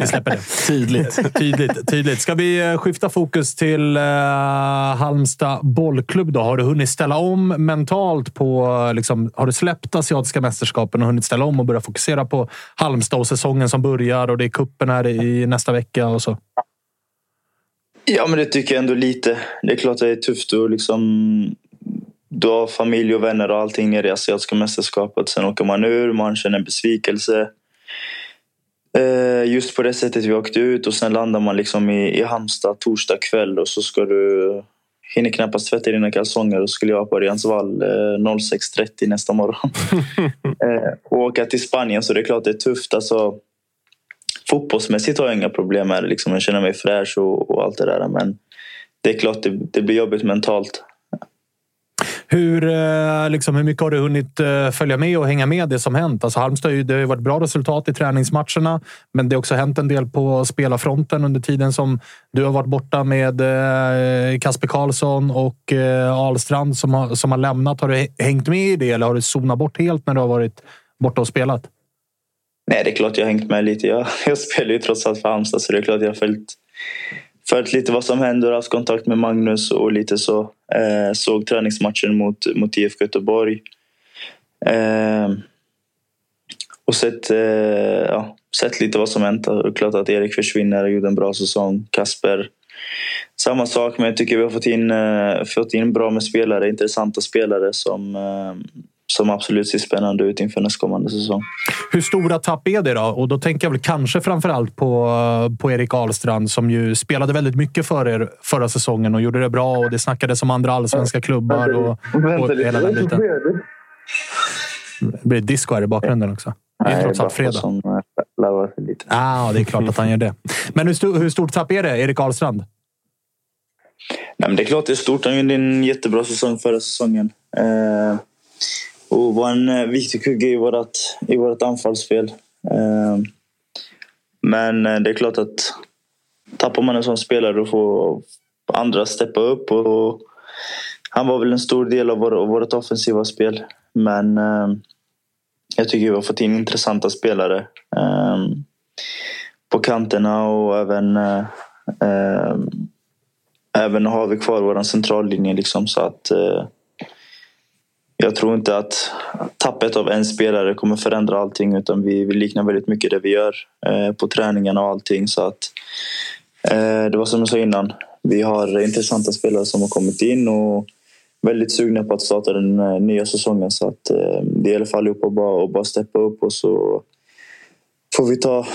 Vi släpper det. Tydligt. tydligt, tydligt. Ska vi eh, skifta fokus till uh, Halmstad bollklubb? Då? Har du hunnit ställa om mentalt på... Liksom, har du släppt asiatiska mästerskapen och hunnit ställa om och börja fokusera på Halmstad och säsongen som börjar och det är kuppen här i nästa vecka och så? Ja, men det tycker jag ändå lite. Det är klart det är tufft att liksom... Du har familj och vänner och allting nere i asiatiska mästerskapet. Sen åker man ur, man känner besvikelse. Eh, just på det sättet vi åkte ut och sen landar man liksom i, i Halmstad torsdag kväll och så ska du hinner knappast tvätta dina kalsonger och skulle jag på Örjansvall eh, 06.30 nästa morgon. eh, och åka till Spanien så det är klart det är tufft. Alltså, fotbollsmässigt har jag inga problem med det. Liksom. Jag känner mig fräsch och, och allt det där. Men det är klart det, det blir jobbigt mentalt. Hur, eh, liksom, hur mycket har du hunnit eh, följa med och hänga med det som hänt? Alltså Halmstad det har ju varit bra resultat i träningsmatcherna, men det har också hänt en del på spelarfronten under tiden som du har varit borta med eh, Kasper Karlsson och Ahlstrand som har, som har lämnat. Har du hängt med i det eller har du zonat bort helt när du har varit borta och spelat? Nej, det är klart jag har hängt med lite. Jag, jag spelar ju trots allt för Halmstad så det är klart jag har följt följt lite vad som händer, haft kontakt med Magnus och lite så. Eh, såg träningsmatchen mot, mot IFK Göteborg. Eh, och sett, eh, ja, sett lite vad som hänt. Klart att Erik försvinner och gjorde en bra säsong. Kasper, samma sak. Men jag tycker vi har fått in, eh, fått in bra med spelare, intressanta spelare som, eh, som absolut ser spännande ut inför nästkommande säsong. Hur stora tapp är det då? Och då tänker jag väl kanske framförallt på, på Erik Ahlstrand som ju spelade väldigt mycket för er förra säsongen och gjorde det bra och det snackades om andra allsvenska klubbar och, och hela den biten. Det blir disco här i bakgrunden också. Det är trots allt fredag. Som sig lite. Ah, det är klart att han gör det. Men hur, stor, hur stort tapp är det, Erik Ahlstrand? Nej, men det är klart det är stort. Han gjorde en jättebra säsong förra säsongen. Eh, och var en eh, viktig kugge i vårt, i vårt anfallsspel. Eh, men eh, det är klart att tappar man en sån spelare då får andra steppa upp. Och han var väl en stor del av vårt offensiva spel. Men jag tycker vi har fått in intressanta spelare på kanterna och även även har vi kvar vår centrallinje. Liksom, så att jag tror inte att tappet av en spelare kommer förändra allting utan vi, vi liknar väldigt mycket det vi gör eh, på träningarna och allting. Så att, eh, det var som jag sa innan, vi har intressanta spelare som har kommit in och väldigt sugna på att starta den eh, nya säsongen. Så att, eh, det gäller för allihopa att bara, att bara steppa upp och så får vi ta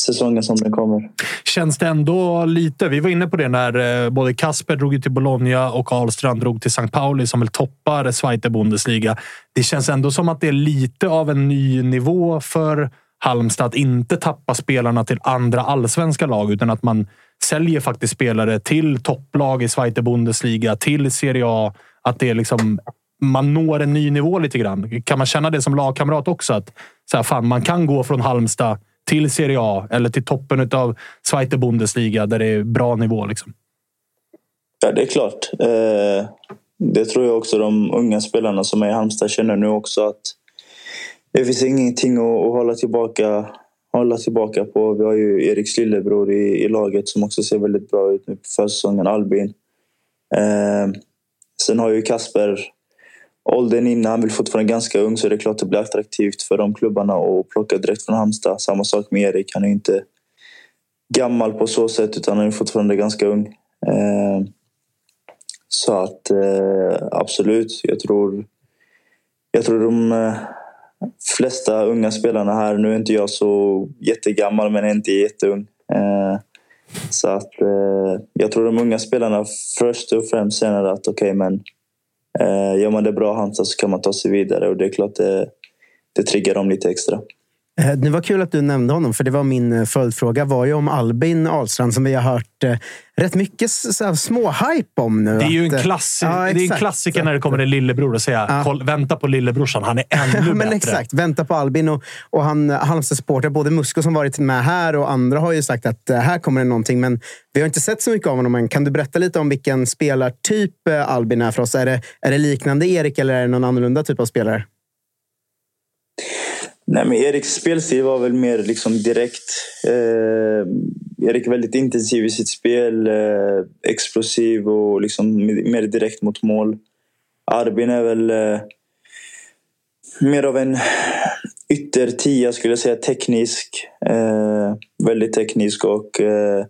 säsongen som den kommer. Känns det ändå lite... Vi var inne på det när eh, både Kasper drog till Bologna och Ahlstrand drog till St. Pauli som väl toppar Zweite Bundesliga. Det känns ändå som att det är lite av en ny nivå för Halmstad att inte tappa spelarna till andra allsvenska lag utan att man säljer faktiskt spelare till topplag i Zweite Bundesliga, till Serie A. Att det är liksom, man når en ny nivå lite grann. Kan man känna det som lagkamrat också? Att så här, fan, man kan gå från Halmstad till Serie A eller till toppen av Zweite Bundesliga där det är bra nivå. Liksom. Ja, det är klart. Eh, det tror jag också de unga spelarna som är i Halmstad känner nu också att det finns ingenting att, att hålla, tillbaka, hålla tillbaka på. Vi har ju Eriks lillebror i, i laget som också ser väldigt bra ut nu på försäsongen, Albin. Eh, sen har ju Kasper åldern innan, han vill fortfarande ganska ung så det är klart det blir attraktivt för de klubbarna att plocka direkt från Halmstad. Samma sak med Erik, han är inte gammal på så sätt utan han är fortfarande ganska ung. Eh, så att eh, absolut, jag tror, jag tror de eh, flesta unga spelarna här, nu är inte jag så jättegammal men inte jätteung. Så att jag tror de unga spelarna först och främst känner att okej okay, men eh, gör man det bra Halmstad så kan man ta sig vidare och det är klart det, det triggar dem lite extra. Eh, det var kul att du nämnde honom, för det var min eh, följdfråga var ju om Albin Ahlstrand som vi har hört eh, rätt mycket små-hype om nu. Det är ju en, klassi ja, det är en klassiker när det kommer en lillebror och säga ja. vänta på lillebrorsan, han är ännu men bättre. Exakt, vänta på Albin. Och, och han, Halmstad-supportrar, både Musko som varit med här och andra har ju sagt att här kommer det någonting. Men vi har inte sett så mycket av honom än. Kan du berätta lite om vilken spelartyp Albin är för oss? Är det, är det liknande Erik eller är det någon annorlunda typ av spelare? Nej, men Eriks spelstil var väl mer liksom direkt. Eh, Erik är väldigt intensiv i sitt spel. Eh, explosiv och liksom mer direkt mot mål. Arbin är väl eh, mer av en yttertia skulle jag säga. Teknisk. Eh, väldigt teknisk och eh,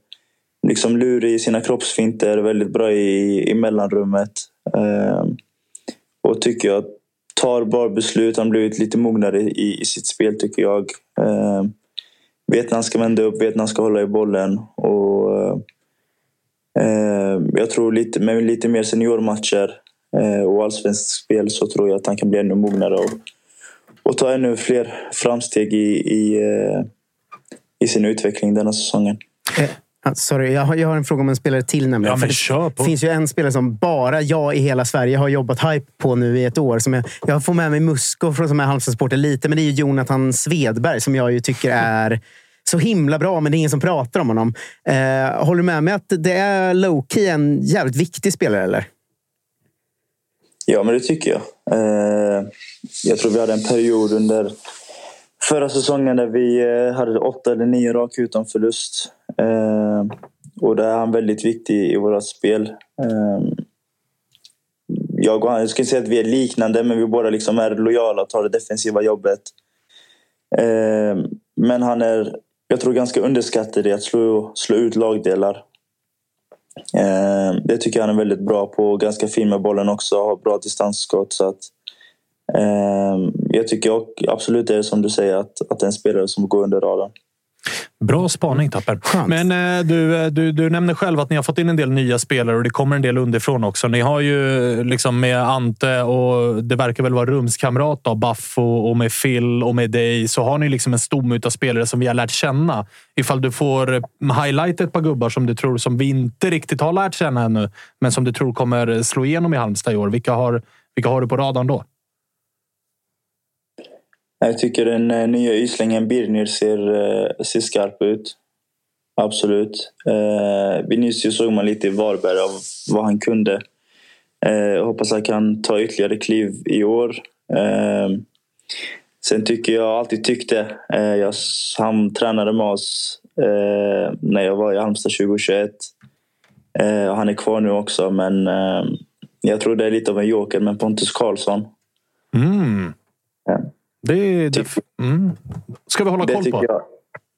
liksom lurig i sina kroppsfinter. Väldigt bra i, i mellanrummet. Eh, och tycker jag tar bra beslut. Han har blivit lite mognare i, i sitt spel tycker jag. Eh, vet när han ska vända upp, vet när han ska hålla i bollen. Och, eh, jag tror lite, med lite mer seniormatcher eh, och allsvenskt spel så tror jag att han kan bli ännu mognare och, och ta ännu fler framsteg i, i, eh, i sin utveckling denna säsongen. Eh, Eh, Sorry, jag har, jag har en fråga om en spelare till. Nämligen. Ja, men kör på. Det finns ju en spelare som bara jag i hela Sverige har jobbat hype på nu i ett år. Som jag, jag får med mig Musko som är Halmstadsporter lite, men det är ju Jonathan Svedberg som jag ju tycker är så himla bra, men det är ingen som pratar om honom. Eh, håller du med mig att det är low-key en jävligt viktig spelare, eller? Ja, men det tycker jag. Eh, jag tror vi hade en period under förra säsongen där vi eh, hade åtta eller nio raka utan förlust. Eh, och där är han väldigt viktig i våra spel. Eh, jag och han, jag skulle säga att vi är liknande, men vi båda liksom är lojala och tar det defensiva jobbet. Eh, men han är, jag tror, ganska underskattad i att slå, slå ut lagdelar. Eh, det tycker jag han är väldigt bra på. Ganska fin med bollen också, har bra distansskott. Så att, eh, jag tycker absolut det är som du säger, att, att det är en spelare som går under radarn. Bra spaning Tapper. Men eh, du, eh, du, du nämner själv att ni har fått in en del nya spelare och det kommer en del underifrån också. Ni har ju liksom med Ante och det verkar väl vara rumskamrat då, Baffo och med Phil och med dig så har ni liksom en stomme av spelare som vi har lärt känna. Ifall du får highlighta ett par gubbar som du tror som vi inte riktigt har lärt känna ännu, men som du tror kommer slå igenom i Halmstad i år. Vilka har, vilka har du på radarn då? Jag tycker den eh, nya yslingen Birnir ser, eh, ser skarp ut. Absolut. Eh, Vinicius såg man lite i Varberg av vad han kunde. Eh, hoppas han kan ta ytterligare kliv i år. Eh, sen tycker jag alltid tyckte, eh, jag, han tränade med oss eh, när jag var i Halmstad 2021. Eh, han är kvar nu också men jag tror det är lite av en joker med Pontus Karlsson. Mm. Det, det mm. ska vi hålla koll på. Jag.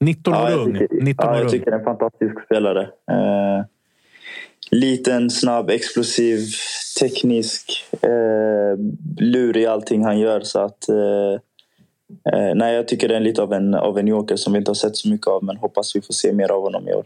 19 år ja, ung. 19 ja, jag tycker det är en fantastisk spelare. Eh, liten, snabb, explosiv, teknisk. Eh, lurig i allting han gör. Så att, eh, Eh, nej, jag tycker det är lite av en, av en joker som vi inte har sett så mycket av, men hoppas vi får se mer av honom i år.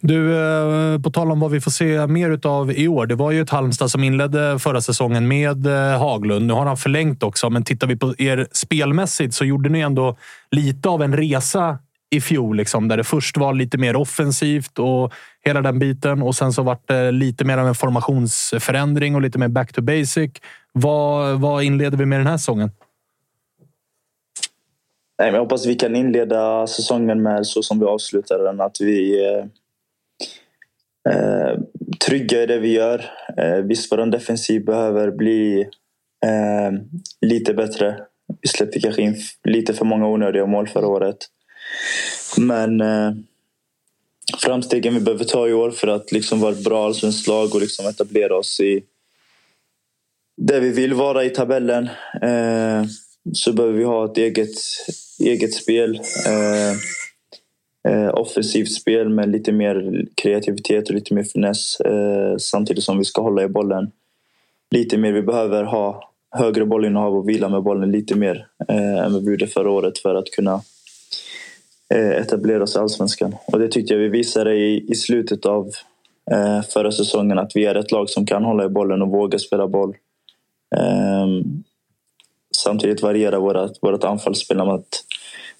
Du, eh, på tal om vad vi får se mer av i år. Det var ju ett Halmstad som inledde förra säsongen med eh, Haglund. Nu har han förlängt också, men tittar vi på er spelmässigt så gjorde ni ändå lite av en resa i fjol. Liksom, där det först var lite mer offensivt och hela den biten. Och sen så vart det lite mer av en formationsförändring och lite mer back to basic. Vad, vad inleder vi med den här säsongen? Nej, men jag hoppas vi kan inleda säsongen med så som vi avslutade den. Att vi är eh, trygga i det vi gör. Eh, visst, vår defensiv behöver bli eh, lite bättre. Vi släppte kanske in lite för många onödiga mål förra året. Men eh, framstegen vi behöver ta i år för att liksom vara ett bra allsvenskt lag och liksom etablera oss i där vi vill vara i tabellen eh, så behöver vi ha ett eget, eget spel. Eh, eh, offensivt spel med lite mer kreativitet och lite mer finess eh, samtidigt som vi ska hålla i bollen lite mer. Vi behöver ha högre bollinnehav och vila med bollen lite mer eh, än vad vi gjorde förra året för att kunna eh, etablera oss i Allsvenskan. Och det tyckte jag vi visade i, i slutet av eh, förra säsongen att vi är ett lag som kan hålla i bollen och våga spela boll. Ehm, samtidigt variera vårt, vårt anfallsspel med, att,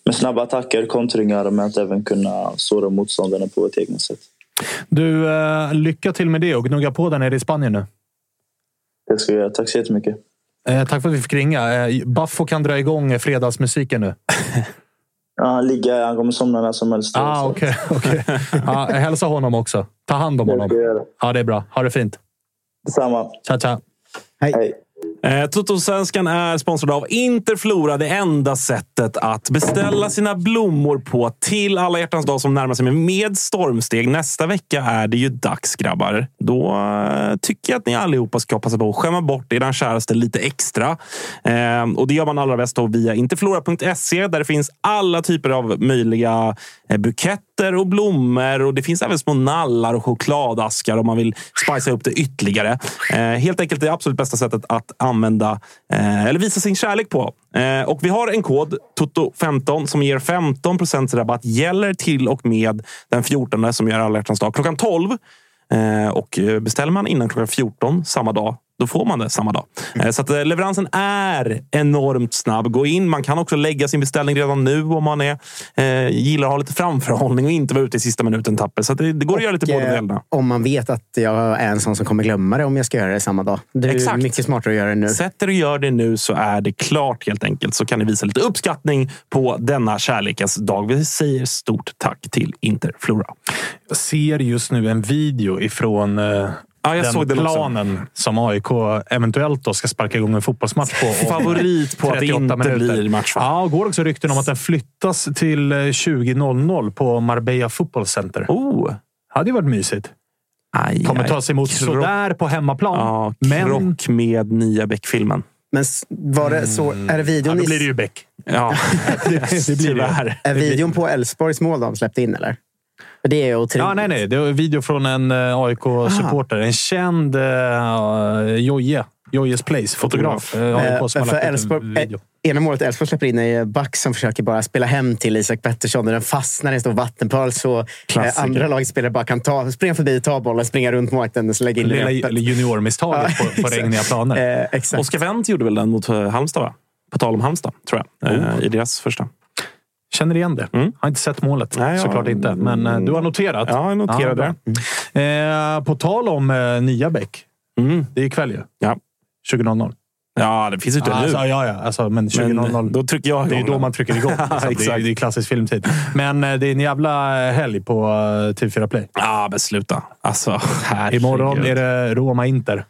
med snabba attacker, kontringar med att även kunna såra motståndarna på ett eget sätt. Du, eh, lycka till med det och gnugga på där nere i Spanien nu. Det ska jag göra. Tack så jättemycket. Eh, tack för att vi fick ringa. Eh, Baffo kan dra igång fredagsmusiken nu. Ja, han ligger, han kommer somna när som helst. Ah, okay, okay. ah, hälsa honom också. Ta hand om honom. Ja, det är bra. Ha det fint. Detsamma. Ciao, ciao. Hej. Hej. Eh, Toto-svenskan är sponsrad av Interflora, det enda sättet att beställa sina blommor på till alla hjärtans dag som närmar sig med stormsteg. Nästa vecka är det ju dags grabbar. Då eh, tycker jag att ni allihopa ska passa på att skämma bort er käraste lite extra. Eh, och det gör man allra bäst då via interflora.se där det finns alla typer av möjliga eh, buketter och blommor och det finns även små nallar och chokladaskar om man vill spicea upp det ytterligare. Eh, helt enkelt det absolut bästa sättet att använda eh, eller visa sin kärlek på. Eh, och vi har en kod, TOTO15, som ger 15 rabatt. Gäller till och med den 14 som gör alla hjärtans dag klockan 12. Eh, och eh, beställer man innan klockan 14 samma dag då får man det samma dag. Eh, Så att eh, leveransen är enormt snabb. Gå in. Man kan också lägga sin beställning redan nu om man är, eh, gillar att ha lite framförhållning och inte vara ute i sista minuten tapper. Så att det, det går att göra lite båda eh, delarna. Om man vet att jag är en sån som kommer glömma det om jag ska göra det samma dag. Det är Exakt. mycket smartare att göra det nu. Sätt er och gör det nu så är det klart helt enkelt. Så kan ni visa lite uppskattning på denna kärlekens dag. Vi säger stort tack till Interflora. Jag ser just nu en video ifrån eh, Ja, jag den såg den också. planen som AIK eventuellt då ska sparka igång en fotbollsmatch på. Favorit på att det 38 inte minuter. blir match. va? Ja, går också rykten om att den flyttas till eh, 20.00 på Marbella Football Center. Oh. Hade ju varit mysigt. Aj, Kommer aj. tas emot Krock- sådär på hemmaplan. Ja, men krock med nya Beck-filmen. Men var det så, är det ja, videon, då i- blir det ju Beck. Ja, det blir det. är videon på Elfsborgs mål de släppte in eller? Det är otroligt. Ja, nej, nej. Det var en video från en eh, AIK-supporter. En känd uh, Joje. Jojes Place. Fotograf. Uh, som har för Elfsborg-. Ena målet Elfsborg släpper in är back som försöker bara spela hem till Isak Pettersson. Den fastnar i en stor vattenpöl så Klassiker. andra lagets spelare bara kan ta, springa förbi, ta bollen, springa runt målvakten och lägga in Lilla juniormisstaget på, på exakt. regniga planer. Eh, exakt. Oskar Wendt gjorde väl den mot Halmstad, va? På tal om Halmstad, tror jag. Oh. Eh, I deras första. Känner igen det. Mm. Har inte sett målet. Nej, ja. Såklart inte. Men eh, du har noterat. Ja, jag noterade bra. Eh, på tal om eh, nya Beck. Mm. Det är ikväll ju. Ja. 20.00. Ja, det finns ju inte nu. Alltså, ja, ja. Alltså, men 20.00. Men då trycker jag Det är igång då man trycker igång. Liksom. det, är, Exakt. det är klassisk filmtid. Men eh, det är en jävla helg på eh, TV4 Play. Ja, men sluta. Alltså, herregud. Imorgon är det Roma-Inter.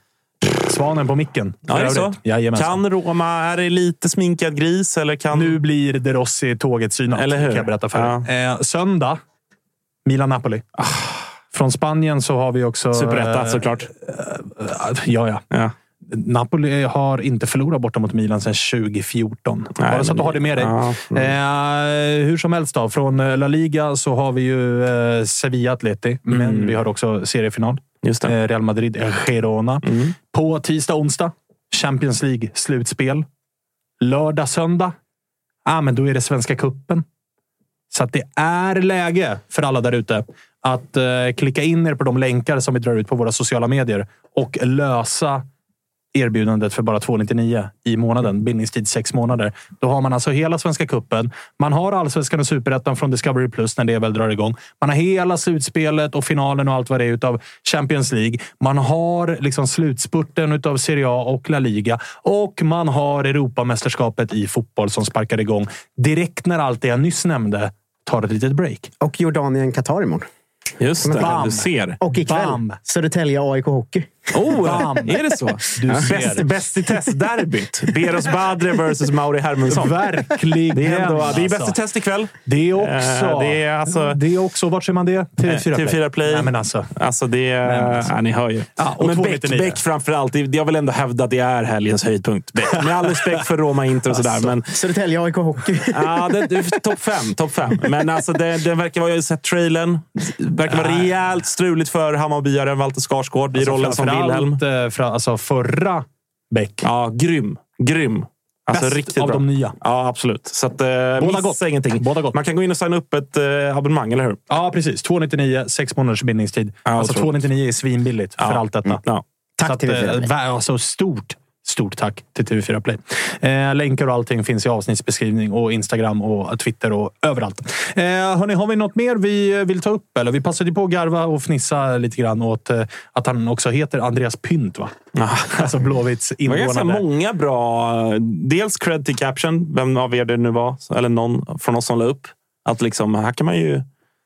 Svanen på micken. Ja, är det så? Kan Roma... Är det lite sminkad gris? Eller kan... Nu blir De Rossi tåget synat. Eller hur? Kan jag berätta för Ja. Eh, söndag, Milan-Napoli. Från Spanien så har vi också... Superetta, eh, såklart. Ja, ja. Ja. Napoli har inte förlorat borta mot Milan sedan 2014. Nej, Bara så att men- du har det med dig. Ja, Eh, hur som helst, då, från eh, La Liga så har vi ju eh, Sevilla-Atleti, men Mm. vi har också seriefinal. Eh, Real Madrid, eh, Girona. Mm. På tisdag, onsdag, Champions League-slutspel. Lördag, söndag, ah, men då är det Svenska Cupen. Så det är läge för alla där ute att eh, klicka in er på de länkar som vi drar ut på våra sociala medier och lösa erbjudandet för bara 299 i månaden. Bindningstid sex månader. Då har man alltså hela Svenska Cupen. Man har Allsvenskan och Superettan från Discovery Plus när det väl drar igång. Man har hela slutspelet och finalen och allt vad det är utav Champions League. Man har liksom slutspurten utav Serie A och La Liga. Och man har Europamästerskapet i fotboll som sparkar igång direkt när allt det jag nyss nämnde tar ett litet break. Och Jordanien-Qatar imorgon. Just det, Bam. du ser. Och ikväll Bam. Södertälje AIK Hockey. Oh, är det så? Bäst, bäst i test-derbyt. Beros Badre versus Mauri Hermundsson. Verkligen. Det är, ändå, det är alltså. bäst i test ikväll. Det är också. Eh, det är alltså- det är också. Vart ser man det? TV4 Play. TV4 Play. Nej, men alltså. Alltså det är... Men alltså. Ja, ni hör ju. Ja, och men Beck, 299. Beck framförallt. Jag vill ändå hävda att det är helgens höjdpunkt. Beck. Med all respekt för Roma Inter och sådär. Alltså. Men Södertälje AIK Hockey. Ja, topp fem. Top fem. Men alltså, det, det verkar vara, jag har sett trailern. Det verkar vara rejält struligt för Hammarbyaren Walter Skarsgård i Alltså, rollen som Wilhelm. eh, Fra, alltså förra Beck. Ja, grym. Grym. Alltså Bäst riktigt av bra. de nya. Ja, absolut. Så att, eh, missa gott. ingenting. Båda gott. Man kan gå in och signa upp ett eh, abonnemang, eller hur? Ja, precis. 299, sex månaders bindningstid. Ja, alltså otroligt. 299 är svinbilligt för Ja. allt detta. Mm, ja. Tack Så att, TV4 eh, Play. vä- alltså, stort, stort tack till TV4 Play. Eh, länkar och allting finns i avsnittsbeskrivning och Instagram och Twitter och överallt. Eh, hörni, har vi något mer vi vill ta upp? Eller? Vi passade på att garva och fnissa lite grann åt eh, att han också heter Andreas Pynt. Va? Alltså Blåvitts Det var ganska invånare. många bra... Dels cred till caption, vem av er det nu var, eller någon från oss som la upp. Att liksom, här kan man ju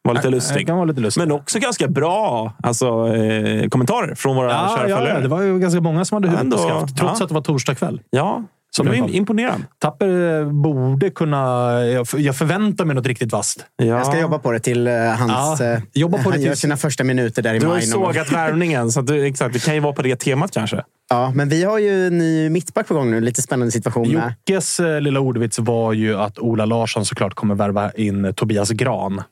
vara lite Det lustig. kan vara lite lustigt. Men också ganska bra alltså, eh, kommentarer från våra Ja, kära ja, följare. ja, det var ju ganska många som hade huvudet på skaft. Trots ja. att det var torsdag kväll. Ja, Som det du var. är imponerad. Tapper eh, borde kunna... Jag, förväntar mig något riktigt vasst. Ja. Jag ska jobba på det till eh, hans... Ja, eh, jobba på det han gör tills- sina första minuter där i Du har maj. ju sågat värvningen, så du, exakt, det kan ju vara på det temat kanske. Ja, men vi har ju en ny mittback på gång nu. Lite spännande situation. Jockes lilla ordvits var ju att Ola Larsson såklart kommer värva in Tobias Gran.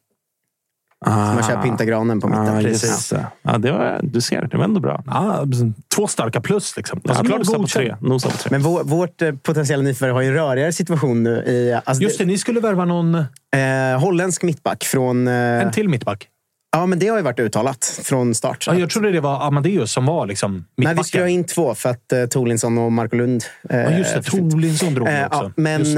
Som man kör pyntagranen på mitten. Ah, Precis. det. Ja, det var, du ser, det var ändå bra. Ja, två starka plus. Liksom. Ja, klart nosa på tre. Nosa på tre. Men vår, vårt eh, potentiella nyförvärv har ju en rörigare situation nu. I, alltså Just det, ni skulle värva någon, Eh, holländsk mittback från... Eh, en till mittback. ja, men det har ju varit uttalat från start. Ja, jag trodde det var Amadeus som var liksom Nej, vi mittbacken. skulle ha in två för att eh, Tolinsson och Marco Lund... Eh, Ja, just det. försvinner. Tolinsson drog Eh, också. ja, men Just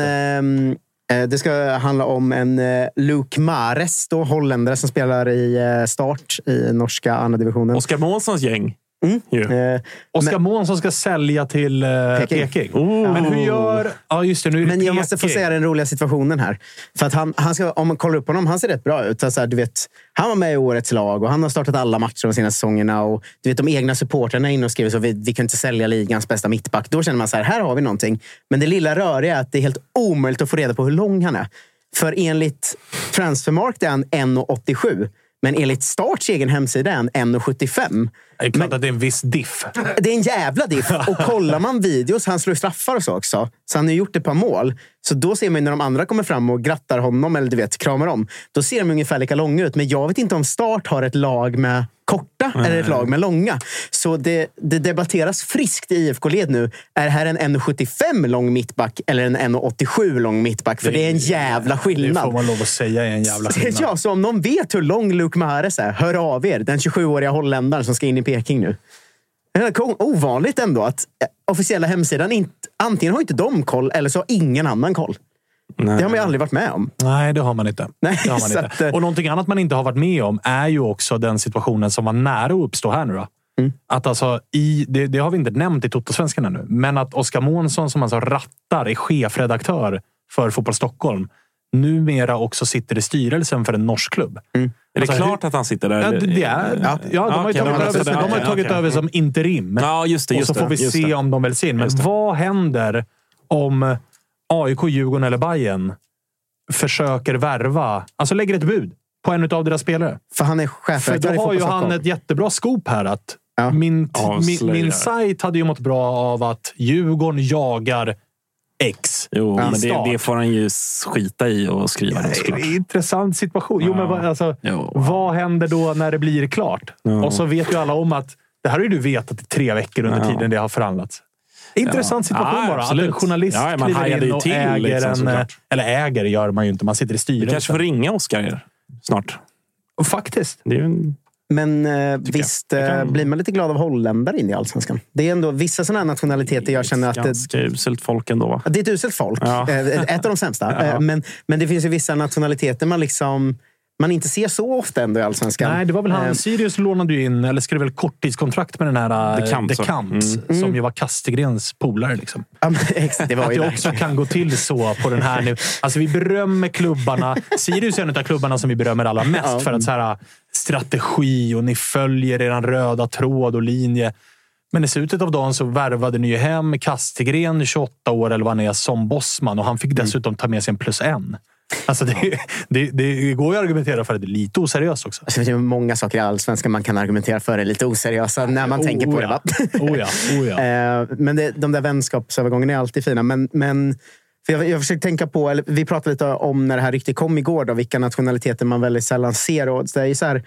Eh, det. ska handla om en eh, Luke Mares, då, holländare som spelar i eh, start i norska andra divisionen. Oskar Månssons gäng. Mm. Eh, Oskar Månsson ska sälja till eh, Peking. Peking. Oh. Men hur gör... Ja, just det. Nu är det Men jag måste få Peking. säga den roliga situationen här. För att han, han ska, om man kollar upp honom, han ser rätt bra ut. Så här, du vet, han var med i årets lag och han har startat alla matcher de senaste säsongerna. Och, du vet, de egna supportrarna är inne och skriver så vi, vi kan inte sälja ligans bästa mittback. Då känner man så här, här har vi någonting. Men det lilla röriga är att det är helt omöjligt att få reda på hur lång han är. För enligt Transfermarkt är han 1,87. Men enligt Starts egen hemsida är han 1,75. Det är klart att det är en viss diff. Det är en jävla diff. Och kollar man videos, han slår straffar och så också. Så han har gjort ett par mål. Så då ser man när de andra kommer fram och grattar honom eller du vet, kramar om. Då ser de ungefär lika långa ut. Men jag vet inte om Start har ett lag med korta eller ett lag med långa. Så det, det debatteras friskt i IFK-led nu. Är det här en 1,75 lång mittback eller en 1,87 lång mittback? För det, är en jävla Det får skillnad. man lov att säga är en jävla skillnad. Ja, så om någon vet hur lång Luke Mahrez är, hör av er. Den 27-åriga holländaren som ska in i Peking nu. Det ovanligt ändå att officiella hemsidan inte... Antingen har inte de koll eller så har ingen annan koll. Det har man ju aldrig varit med om. Nej, det har man inte. Nej, har man inte. att, Och någonting annat man inte har varit med om är ju också den situationen som var nära att uppstå här nu. Då. Mm. Att alltså, i, det, det har vi inte nämnt i Totosvenskan ännu, men att Oskar Månsson som alltså rattar, är chefredaktör för Fotboll Stockholm, numera också sitter i styrelsen för en norsk klubb. Är det Alltså, klart att han sitter där? Ja, det, det är, ja, ja, de har ju okej, tagit, över, de har tagit okej. över som interim. Ja, just det. och Just så får det, vi just se det. om de väljs in. Men det. vad händer om AIK, Djurgården eller Bayern försöker värva, alltså lägger ett bud på en av deras spelare? För han är För chefredaktör i då har ju han ett jättebra scoop här. Att Ja. min, min, min sajt hade ju mått bra av att Djurgården jagar X. Jo, men det, det får han ju skita i och skriva. då, såklart. Intressant situation. Jo, men vad, alltså, Jo. vad händer då när det blir klart? Ja. Och så vet ju alla om att det här har ju du vetat i tre veckor under Ja. tiden det har förhandlats. Intressant situation Ja, bara. Att absolut. en journalist Ja, man kliver in och till, äger liksom, en... såklart. Eller äger gör man ju inte. Man sitter i Du styrelsen. kanske får ringa Oskar snart. Faktiskt. Det är en Men eh, visst eh, blir man lite glad av holländare in i allsvenskan. Det är ändå vissa sådana nationaliteter jag känner att... Det, Ganska uselt folk ändå va? det är ett uselt folk. Ja. Eh, Ett av de sämsta. Eh, Men, men det finns ju vissa nationaliteter man liksom man inte ser så ofta ändå i allsvenskan. Nej, det var väl han. Eh, Sirius lånade ju in, eller skrev väl korttidskontrakt med den här De De Camps, Camps, va? som ju var Kastegrens polare. Liksom. ja, det var Att det också kan gå till så på den här nu. Alltså vi berömmer klubbarna. Sirius är en av klubbarna som vi berömmer allra mest Ja. för att så här, strategi och ni följer er röda tråd och linje. Men i slutet av dagen så värvade ni ju hem Kastegren, 28 år eller vad han är, som bossman och han fick dessutom ta med sig en plus en. Alltså det, det, det går ju att argumentera för att det är lite oseriöst också. Alltså, det finns ju många saker i allsvenskan man kan argumentera för är lite oseriösa när man tänker på Oh det. ja. Va? Oh ja, oh ja. Eh, men det, de där vänskapsövergångarna är alltid fina. Men, men för jag, jag försöker tänka på, eller vi pratade lite om när det här ryktet kom igår, då, vilka nationaliteter man väldigt sällan ser. Och det är så här,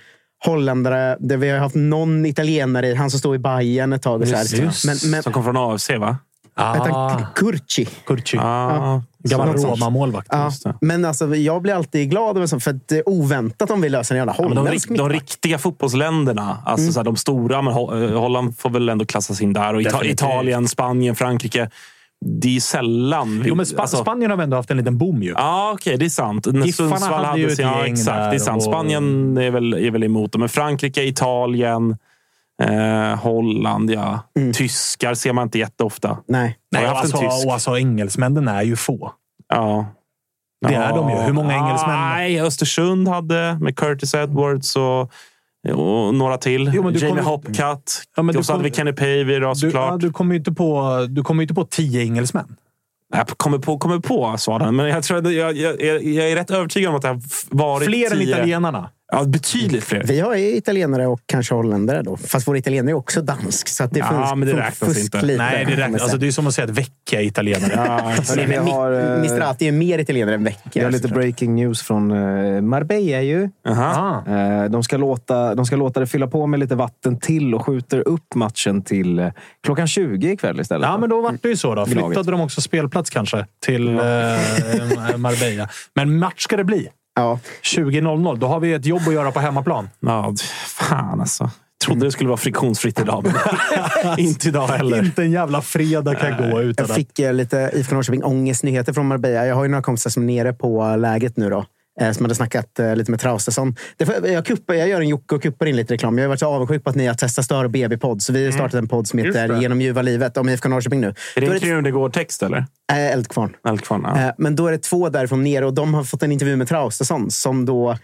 holländare, det vi har haft någon italienare i, han som står i Bayern ett tag. Och så här. Just, Men, men, Som kom från AFC va? Ah. Kurci. Kurci. Ah, Gammal. Roma-målvakt. Ja, men alltså, jag blir alltid glad över sånt, för att det är oväntat om vi löser en jävla Ja, de, holländsk rikt- de mittback. riktiga fotbollsländerna, alltså Mm. så här, de stora, men eh, Holland får väl ändå klassas in där. Och Definitivt. Italien, Spanien, Frankrike. Det är sällan... Jo, men Spa- alltså- Spanien har väl ändå haft en liten boom ju. Ja, okej, det är sant. Giffarna hade ju ett sin- ja, gäng exakt, där Det är sant. och- Spanien är väl, är väl emot dem. Men Frankrike, Italien, eh, Holland, ja. Mm. Tyskar ser man inte jätteofta. Nej. Nej, jag alltså, tysk? och alltså engelsmännen är ju få. Ja. Det är de ju. Hur många engelsmän? Nej, Östersund hade med Curtis Edwards och, och några till. Jo, men du Jamie kommer- Hopcat. Ja, men du och så hade kommer- vi Kenny Pavey då, Du, såklart. ja, du kommer ju inte på, du kommer inte på tio engelsmän. Jag kommer på, kommer på sa han. Men jag, tror, att- jag, jag, jag, är rätt övertygad om att det har varit Fler än tio- italienarna. Ja, betydligt fler. Vi har ju italienare och kanske holländare då. Fast vår italienare är också dansk. Så att det Ja, men det räknas inte. lite, Nej, det, räknas, alltså, det är som att säga att Vecchia är italienare. Ja, Vi har, Mi- eh, Mistrati är mer italienare än Vi Vecchia. har lite breaking news från eh, Marbella ju. Aha. Ah. Eh, De ska, låta, de ska låta det fylla på med lite vatten till och skjuter upp matchen till eh, klockan 20 ikväll istället. Ja, men då vart det ju så. Då. Flyttade de också spelplats kanske till eh, Marbella. Men match ska det bli. Ja. 20.00. Då har vi ett jobb att göra på hemmaplan. Ja, fan alltså. Trodde det skulle vara friktionsfritt idag, men inte idag heller. Inte en jävla fredag kan gå utan Jag fick eh, lite IFK Norrköping ångestnyheter från Marbella. Jag har ju några kompisar som är nere på läget nu. då. Eh, Som hade snackat eh, lite med Traustason. Jag, kuppar, jag gör en Jocke och kuppar in lite reklam. Jag har varit så avundsjuk på att ni har testat Stör och BB-podd. Så vi har startat en podd som heter. Genom ljuva livet om IFK Norrköping nu. Är det en Krunegård-text eller? äh, Eldkvarn. Eldkvarn? Ja. Men då är det två därifrån nere och de har fått en intervju med Traustason som då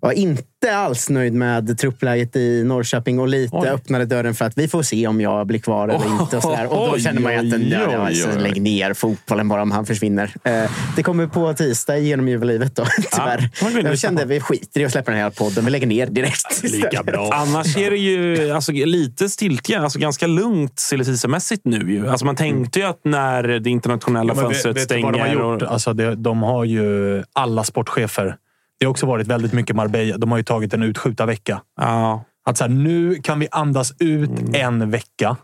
var inte alls nöjd med truppläget i Norrköping och lite Oj. öppnade dörren för att vi får se om jag blir kvar eller Oj, inte. Och, sådär. och då oj, känner man ju att den, oj, ja, ja, oj, alltså, lägg ner fotbollen bara om han försvinner. Eh, Det kommer på tisdag genom livet då, tyvärr. vill jag kände vi skiter i att släppa den här podden. Vi lägger ner direkt. Lika bra. Annars är det ju alltså, lite stiltje, alltså ganska lugnt silly mässigt nu. Ju. Alltså, man tänkte ju att när det internationella Ja, fönstret vet, vet du vad de har stänger... gjort? och, Alltså det, de har ju alla sportchefer. Det har också varit väldigt mycket Marbella. De har ju tagit en utskjuta vecka. ja, Att så här, nu kan vi andas ut Mm. en vecka.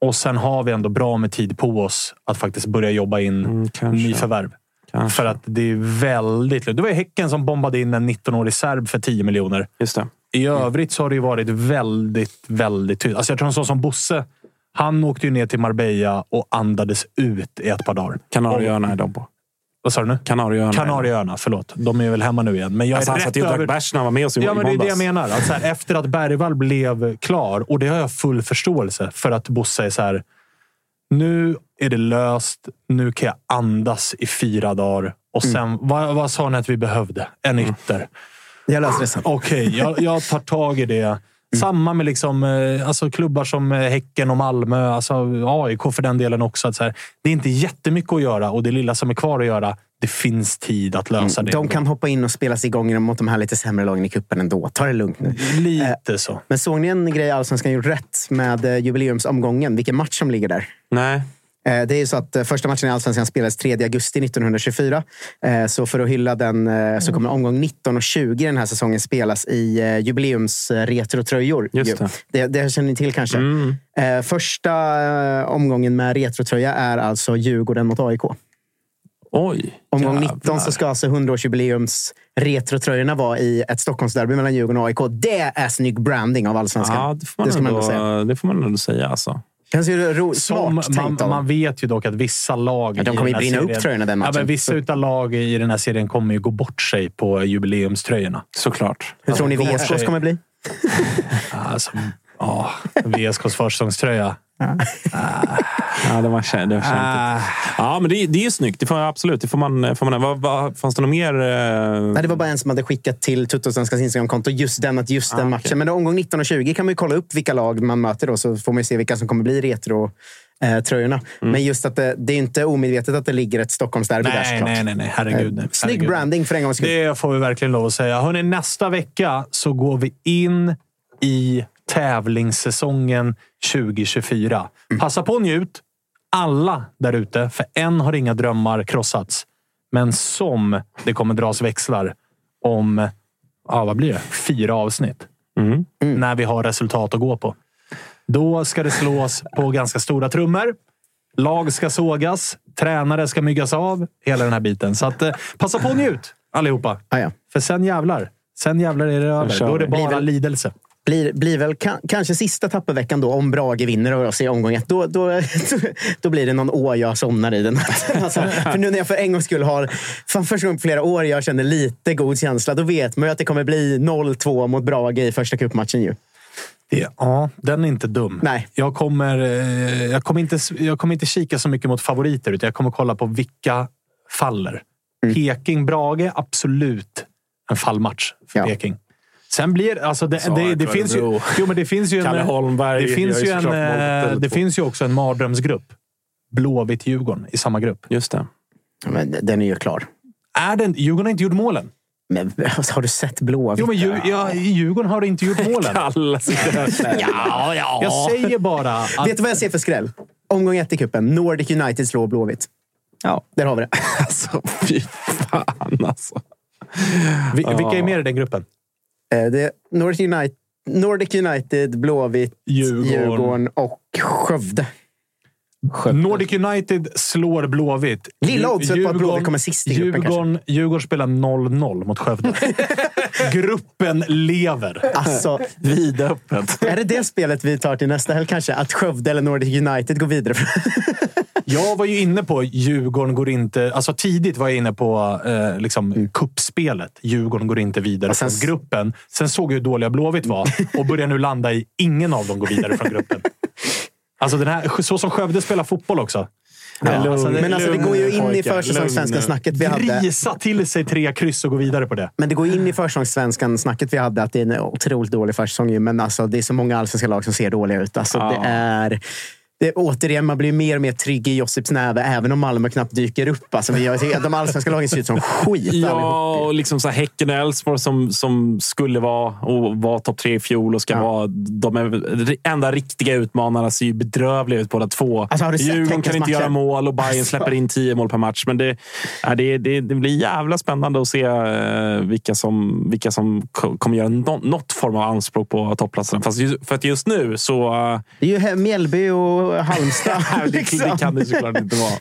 Och sen har vi ändå bra med tid på oss att faktiskt börja jobba in Mm, nyförvärv. För att det är väldigt. Det var ju Häcken som bombade in en 19-årig serb för 10 miljoner. Just det. I övrigt så har det varit väldigt, väldigt tydligt. Alltså jag tror en sån som Bosse. Han åkte ju ner till Marbella och andades ut i ett par dagar. Kanarieöarna är de på. Vad sa du nu? Kanarieöarna. Kanarieöarna, förlåt. De är väl hemma nu igen. Men jag Alltså, är han rätt satt ju och drack bärs när han var med oss i, Ja, men det är det jag menar. Alltså, här, efter att Bergvall blev klar, och det har jag full förståelse för att Bosse är så här. Nu är det löst. Nu kan jag andas i fyra dagar. Och sen, vad, vad sa ni att vi behövde? En ytter. Jag löser det sen. Okej, jag, jag tar tag i det. Samma med liksom, eh, alltså klubbar som eh, Häcken och Malmö. Alltså AIK för den delen också. Att så här, det är inte jättemycket att göra och det lilla som är kvar att göra, det finns tid att lösa det. De kan hoppa in och spela sig igång mot de här lite sämre lagen i cupen ändå. Ta det lugnt nu. Lite så. Men såg ni en grej Allsvenskan gjort rätt med eh, jubileumsomgången? Vilken match som ligger där? Nej. Eh, Det är ju så att eh, första matchen i Allsvenskan spelades 3 augusti 1924. Eh, Så för att hylla den så kommer omgång 19 och 20 den här säsongen spelas i jubileumsretrotröjor. Just det. det. Det känner ni till kanske. Mm. Första omgången med retrotröja är alltså Djurgården mot AIK. Oj. Omgång jävlar. 19 så ska alltså 100-årsjubileums retrotröjorna vara i ett Stockholmsderby mellan Djurgården och AIK. Det är snygg branding av allsvenskan. Ja, det får man, det ska man ändå, ändå säga. det får man ändå säga. Alltså. Känns ju ro- Som, smart man, man vet ju dock att vissa lag Ja, de i kommer den ju här brinna upp serien- tröjorna den Ja, matchen. men vissa utav lag i den här serien kommer ju gå bort sig på jubileumströjorna. Såklart. Hur tror ni Alltså, VSKs kommer bli? Alltså, ja, VSKs försäsongströja. Ja, det var, kä- det var. Ah, Ja, men det, det är ju snyggt. Det får, absolut. Det får man, får man, vad, vad, fanns det något mer? eh, Nej, det var bara en som hade skickat till Tuttosvenskans Instagramkonto just den, att just Ah, den matchen. Men omgång 19 och 20 kan man ju kolla upp vilka lag man möter då, så får man ju se vilka som kommer bli retro. Eh, tröjorna. Mm. Men just att det, det är inte omedvetet att det ligger ett Stockholmsderby där nej, såklart. nej, nej, nej. Herregud. Eh, nej. Snygg Herregud. branding för en gångs skull. Det får vi verkligen lov att säga. Hörrni, nästa vecka så går vi in i tävlingssäsongen 2024. Passa på och njut. Alla där ute, för än har inga drömmar krossats. Men som det kommer dras växlar om, ja, vad blir det? Fyra avsnitt. Mm. När vi har resultat att gå på. Då ska det slås på ganska stora trummor. Lag ska sågas, tränare ska myggas av. Hela den här biten. Så att, eh, passa på och njut allihopa. Ah, ja. För sen jävlar. Sen jävlar är det över. Då är det bara lidelse. Blir, blir väl ka- kanske sista tapperveckan då, om Brage vinner och oss i omgång ett. Då, då, då blir det någon å jag somnar i den. Alltså, för nu när jag för en gångs skull har, fan första gången på flera år jag känner lite god känsla, då vet man ju att det kommer bli 0-2 mot Brage i första cupmatchen. Ju. Ja, den är inte dum. Nej. Jag kommer, eh, jag, kommer inte, jag kommer inte kika så mycket mot favoriter, utan jag kommer kolla på vilka faller. Mm. Peking-Brage, absolut en fallmatch för Ja. Peking. Sen blir alltså det, Så, det, det, finns ju, jo, men det finns ju en, Kalle Holmberg det finns ju en, eh, Tele2. det finns ju också en mardrömsgrupp. Blåvitt-Djurgården i samma grupp. Just det. Men den är ju klar. Är den, Djurgården har inte gjort målen. Men har du sett Blåvitt? Jo, men Djur, ja, Djurgården har inte gjort målen. Alla sitter där. ja, ja. Jag säger bara att... Vet du vad jag ser för skräll? Omgång ett i cupen. Nordic United slår Blåvitt. Ja. Där har vi det. Alltså, fy fan alltså. Vi- Vilka är med i den gruppen? Eh, det är Nordic United, Nordic United Blåvitt, Djurgården. Djurgården och Skövde. Nordic United slår Blåvitt. Lilla oddset på att Blåvitt kommer sist i gruppen Djurgården, Djurgården spelar 0-0 mot Skövde. gruppen lever. Alltså, Vidöppet. är det det spelet vi tar till nästa helg kanske? Att Skövde eller Nordic United går vidare? Jag var ju inne på Djurgården går inte... Alltså tidigt var jag inne på eh, liksom, kuppspelet. Djurgården går inte vidare sen- från gruppen. Sen såg jag hur dåliga Blåvitt var och börjar nu landa i ingen av dem går vidare från gruppen. Alltså den här, så som Skövde spelar fotboll också. Ja, alltså, det- men alltså, det går ju in i pojkar, försäsongssvenskan lugn nu. snacket vi hade. Grisa till sig tre kryss och gå vidare på det. Men det går in i försäsongssvenskan snacket vi hade att det är en otroligt dålig försäsong. Men alltså, det är så många allsvenska lag som ser dåliga ut. Alltså, Ja. det är... Det, återigen, man blir mer och mer trygg i Josips näve, även om Malmö knappt dyker upp. Alltså, jag tycker att de allsvenska lagen ser ut som skit. Ja, och liksom så här Häcken och Elfsborg som, som skulle vara och var topp tre i fjol och ska Ja. vara de enda riktiga utmanarna ser ju bedrövliga ut båda två. Alltså, Djurgården kan inte matcher? göra mål och Bayern släpper in tio mål per match. Men det, det, det, det blir jävla spännande att se eh, vilka som, vilka som ko- kommer göra nå, något form av anspråk på topplatsen. Fast just, för att just nu så... eh, Det är ju Mjällby och Halmstad. det, liksom. det kan det såklart inte vara.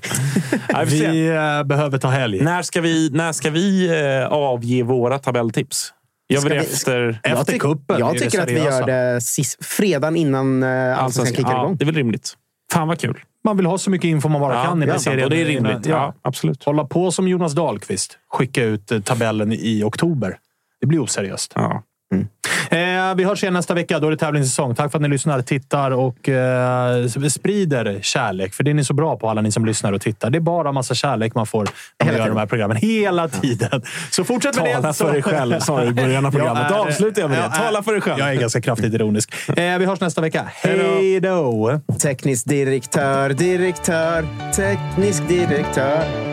Nej, vi. Vi eh, behöver ta helg. När ska vi, när ska vi eh, avge våra tabelltips? Gör vi Ska det vi- efter Jag, Efter kuppen jag tycker att vi gör det sist, fredagen innan uh, allsvenskan kickar Ja, igång. det är väl rimligt. Fan vad kul. Man vill ha så mycket info man bara kan i den ja, serien. och det är rimligt. Ja, Ja. absolut. Hålla på som Jonas Dahlqvist. Skicka ut eh, tabellen i oktober. Det blir oseriöst. Ja. Eh, vi hörs igen nästa vecka. Då är det tävlingssäsong. Tack för att ni lyssnar, tittar och eh, sprider kärlek. För det är ni så bra på, alla ni som lyssnar och tittar. Det är bara massa kärlek man får när man gör de här programmen. Hela tiden. Så fortsätt med det. Tala för dig själv, sa du i början av programmet. Jag är- Avsluta jag med det. jag är- Tala för dig själv. Jag är ganska kraftigt ironisk. Eh, vi hörs nästa vecka. Hej då! Teknisk direktör, direktör, teknisk direktör.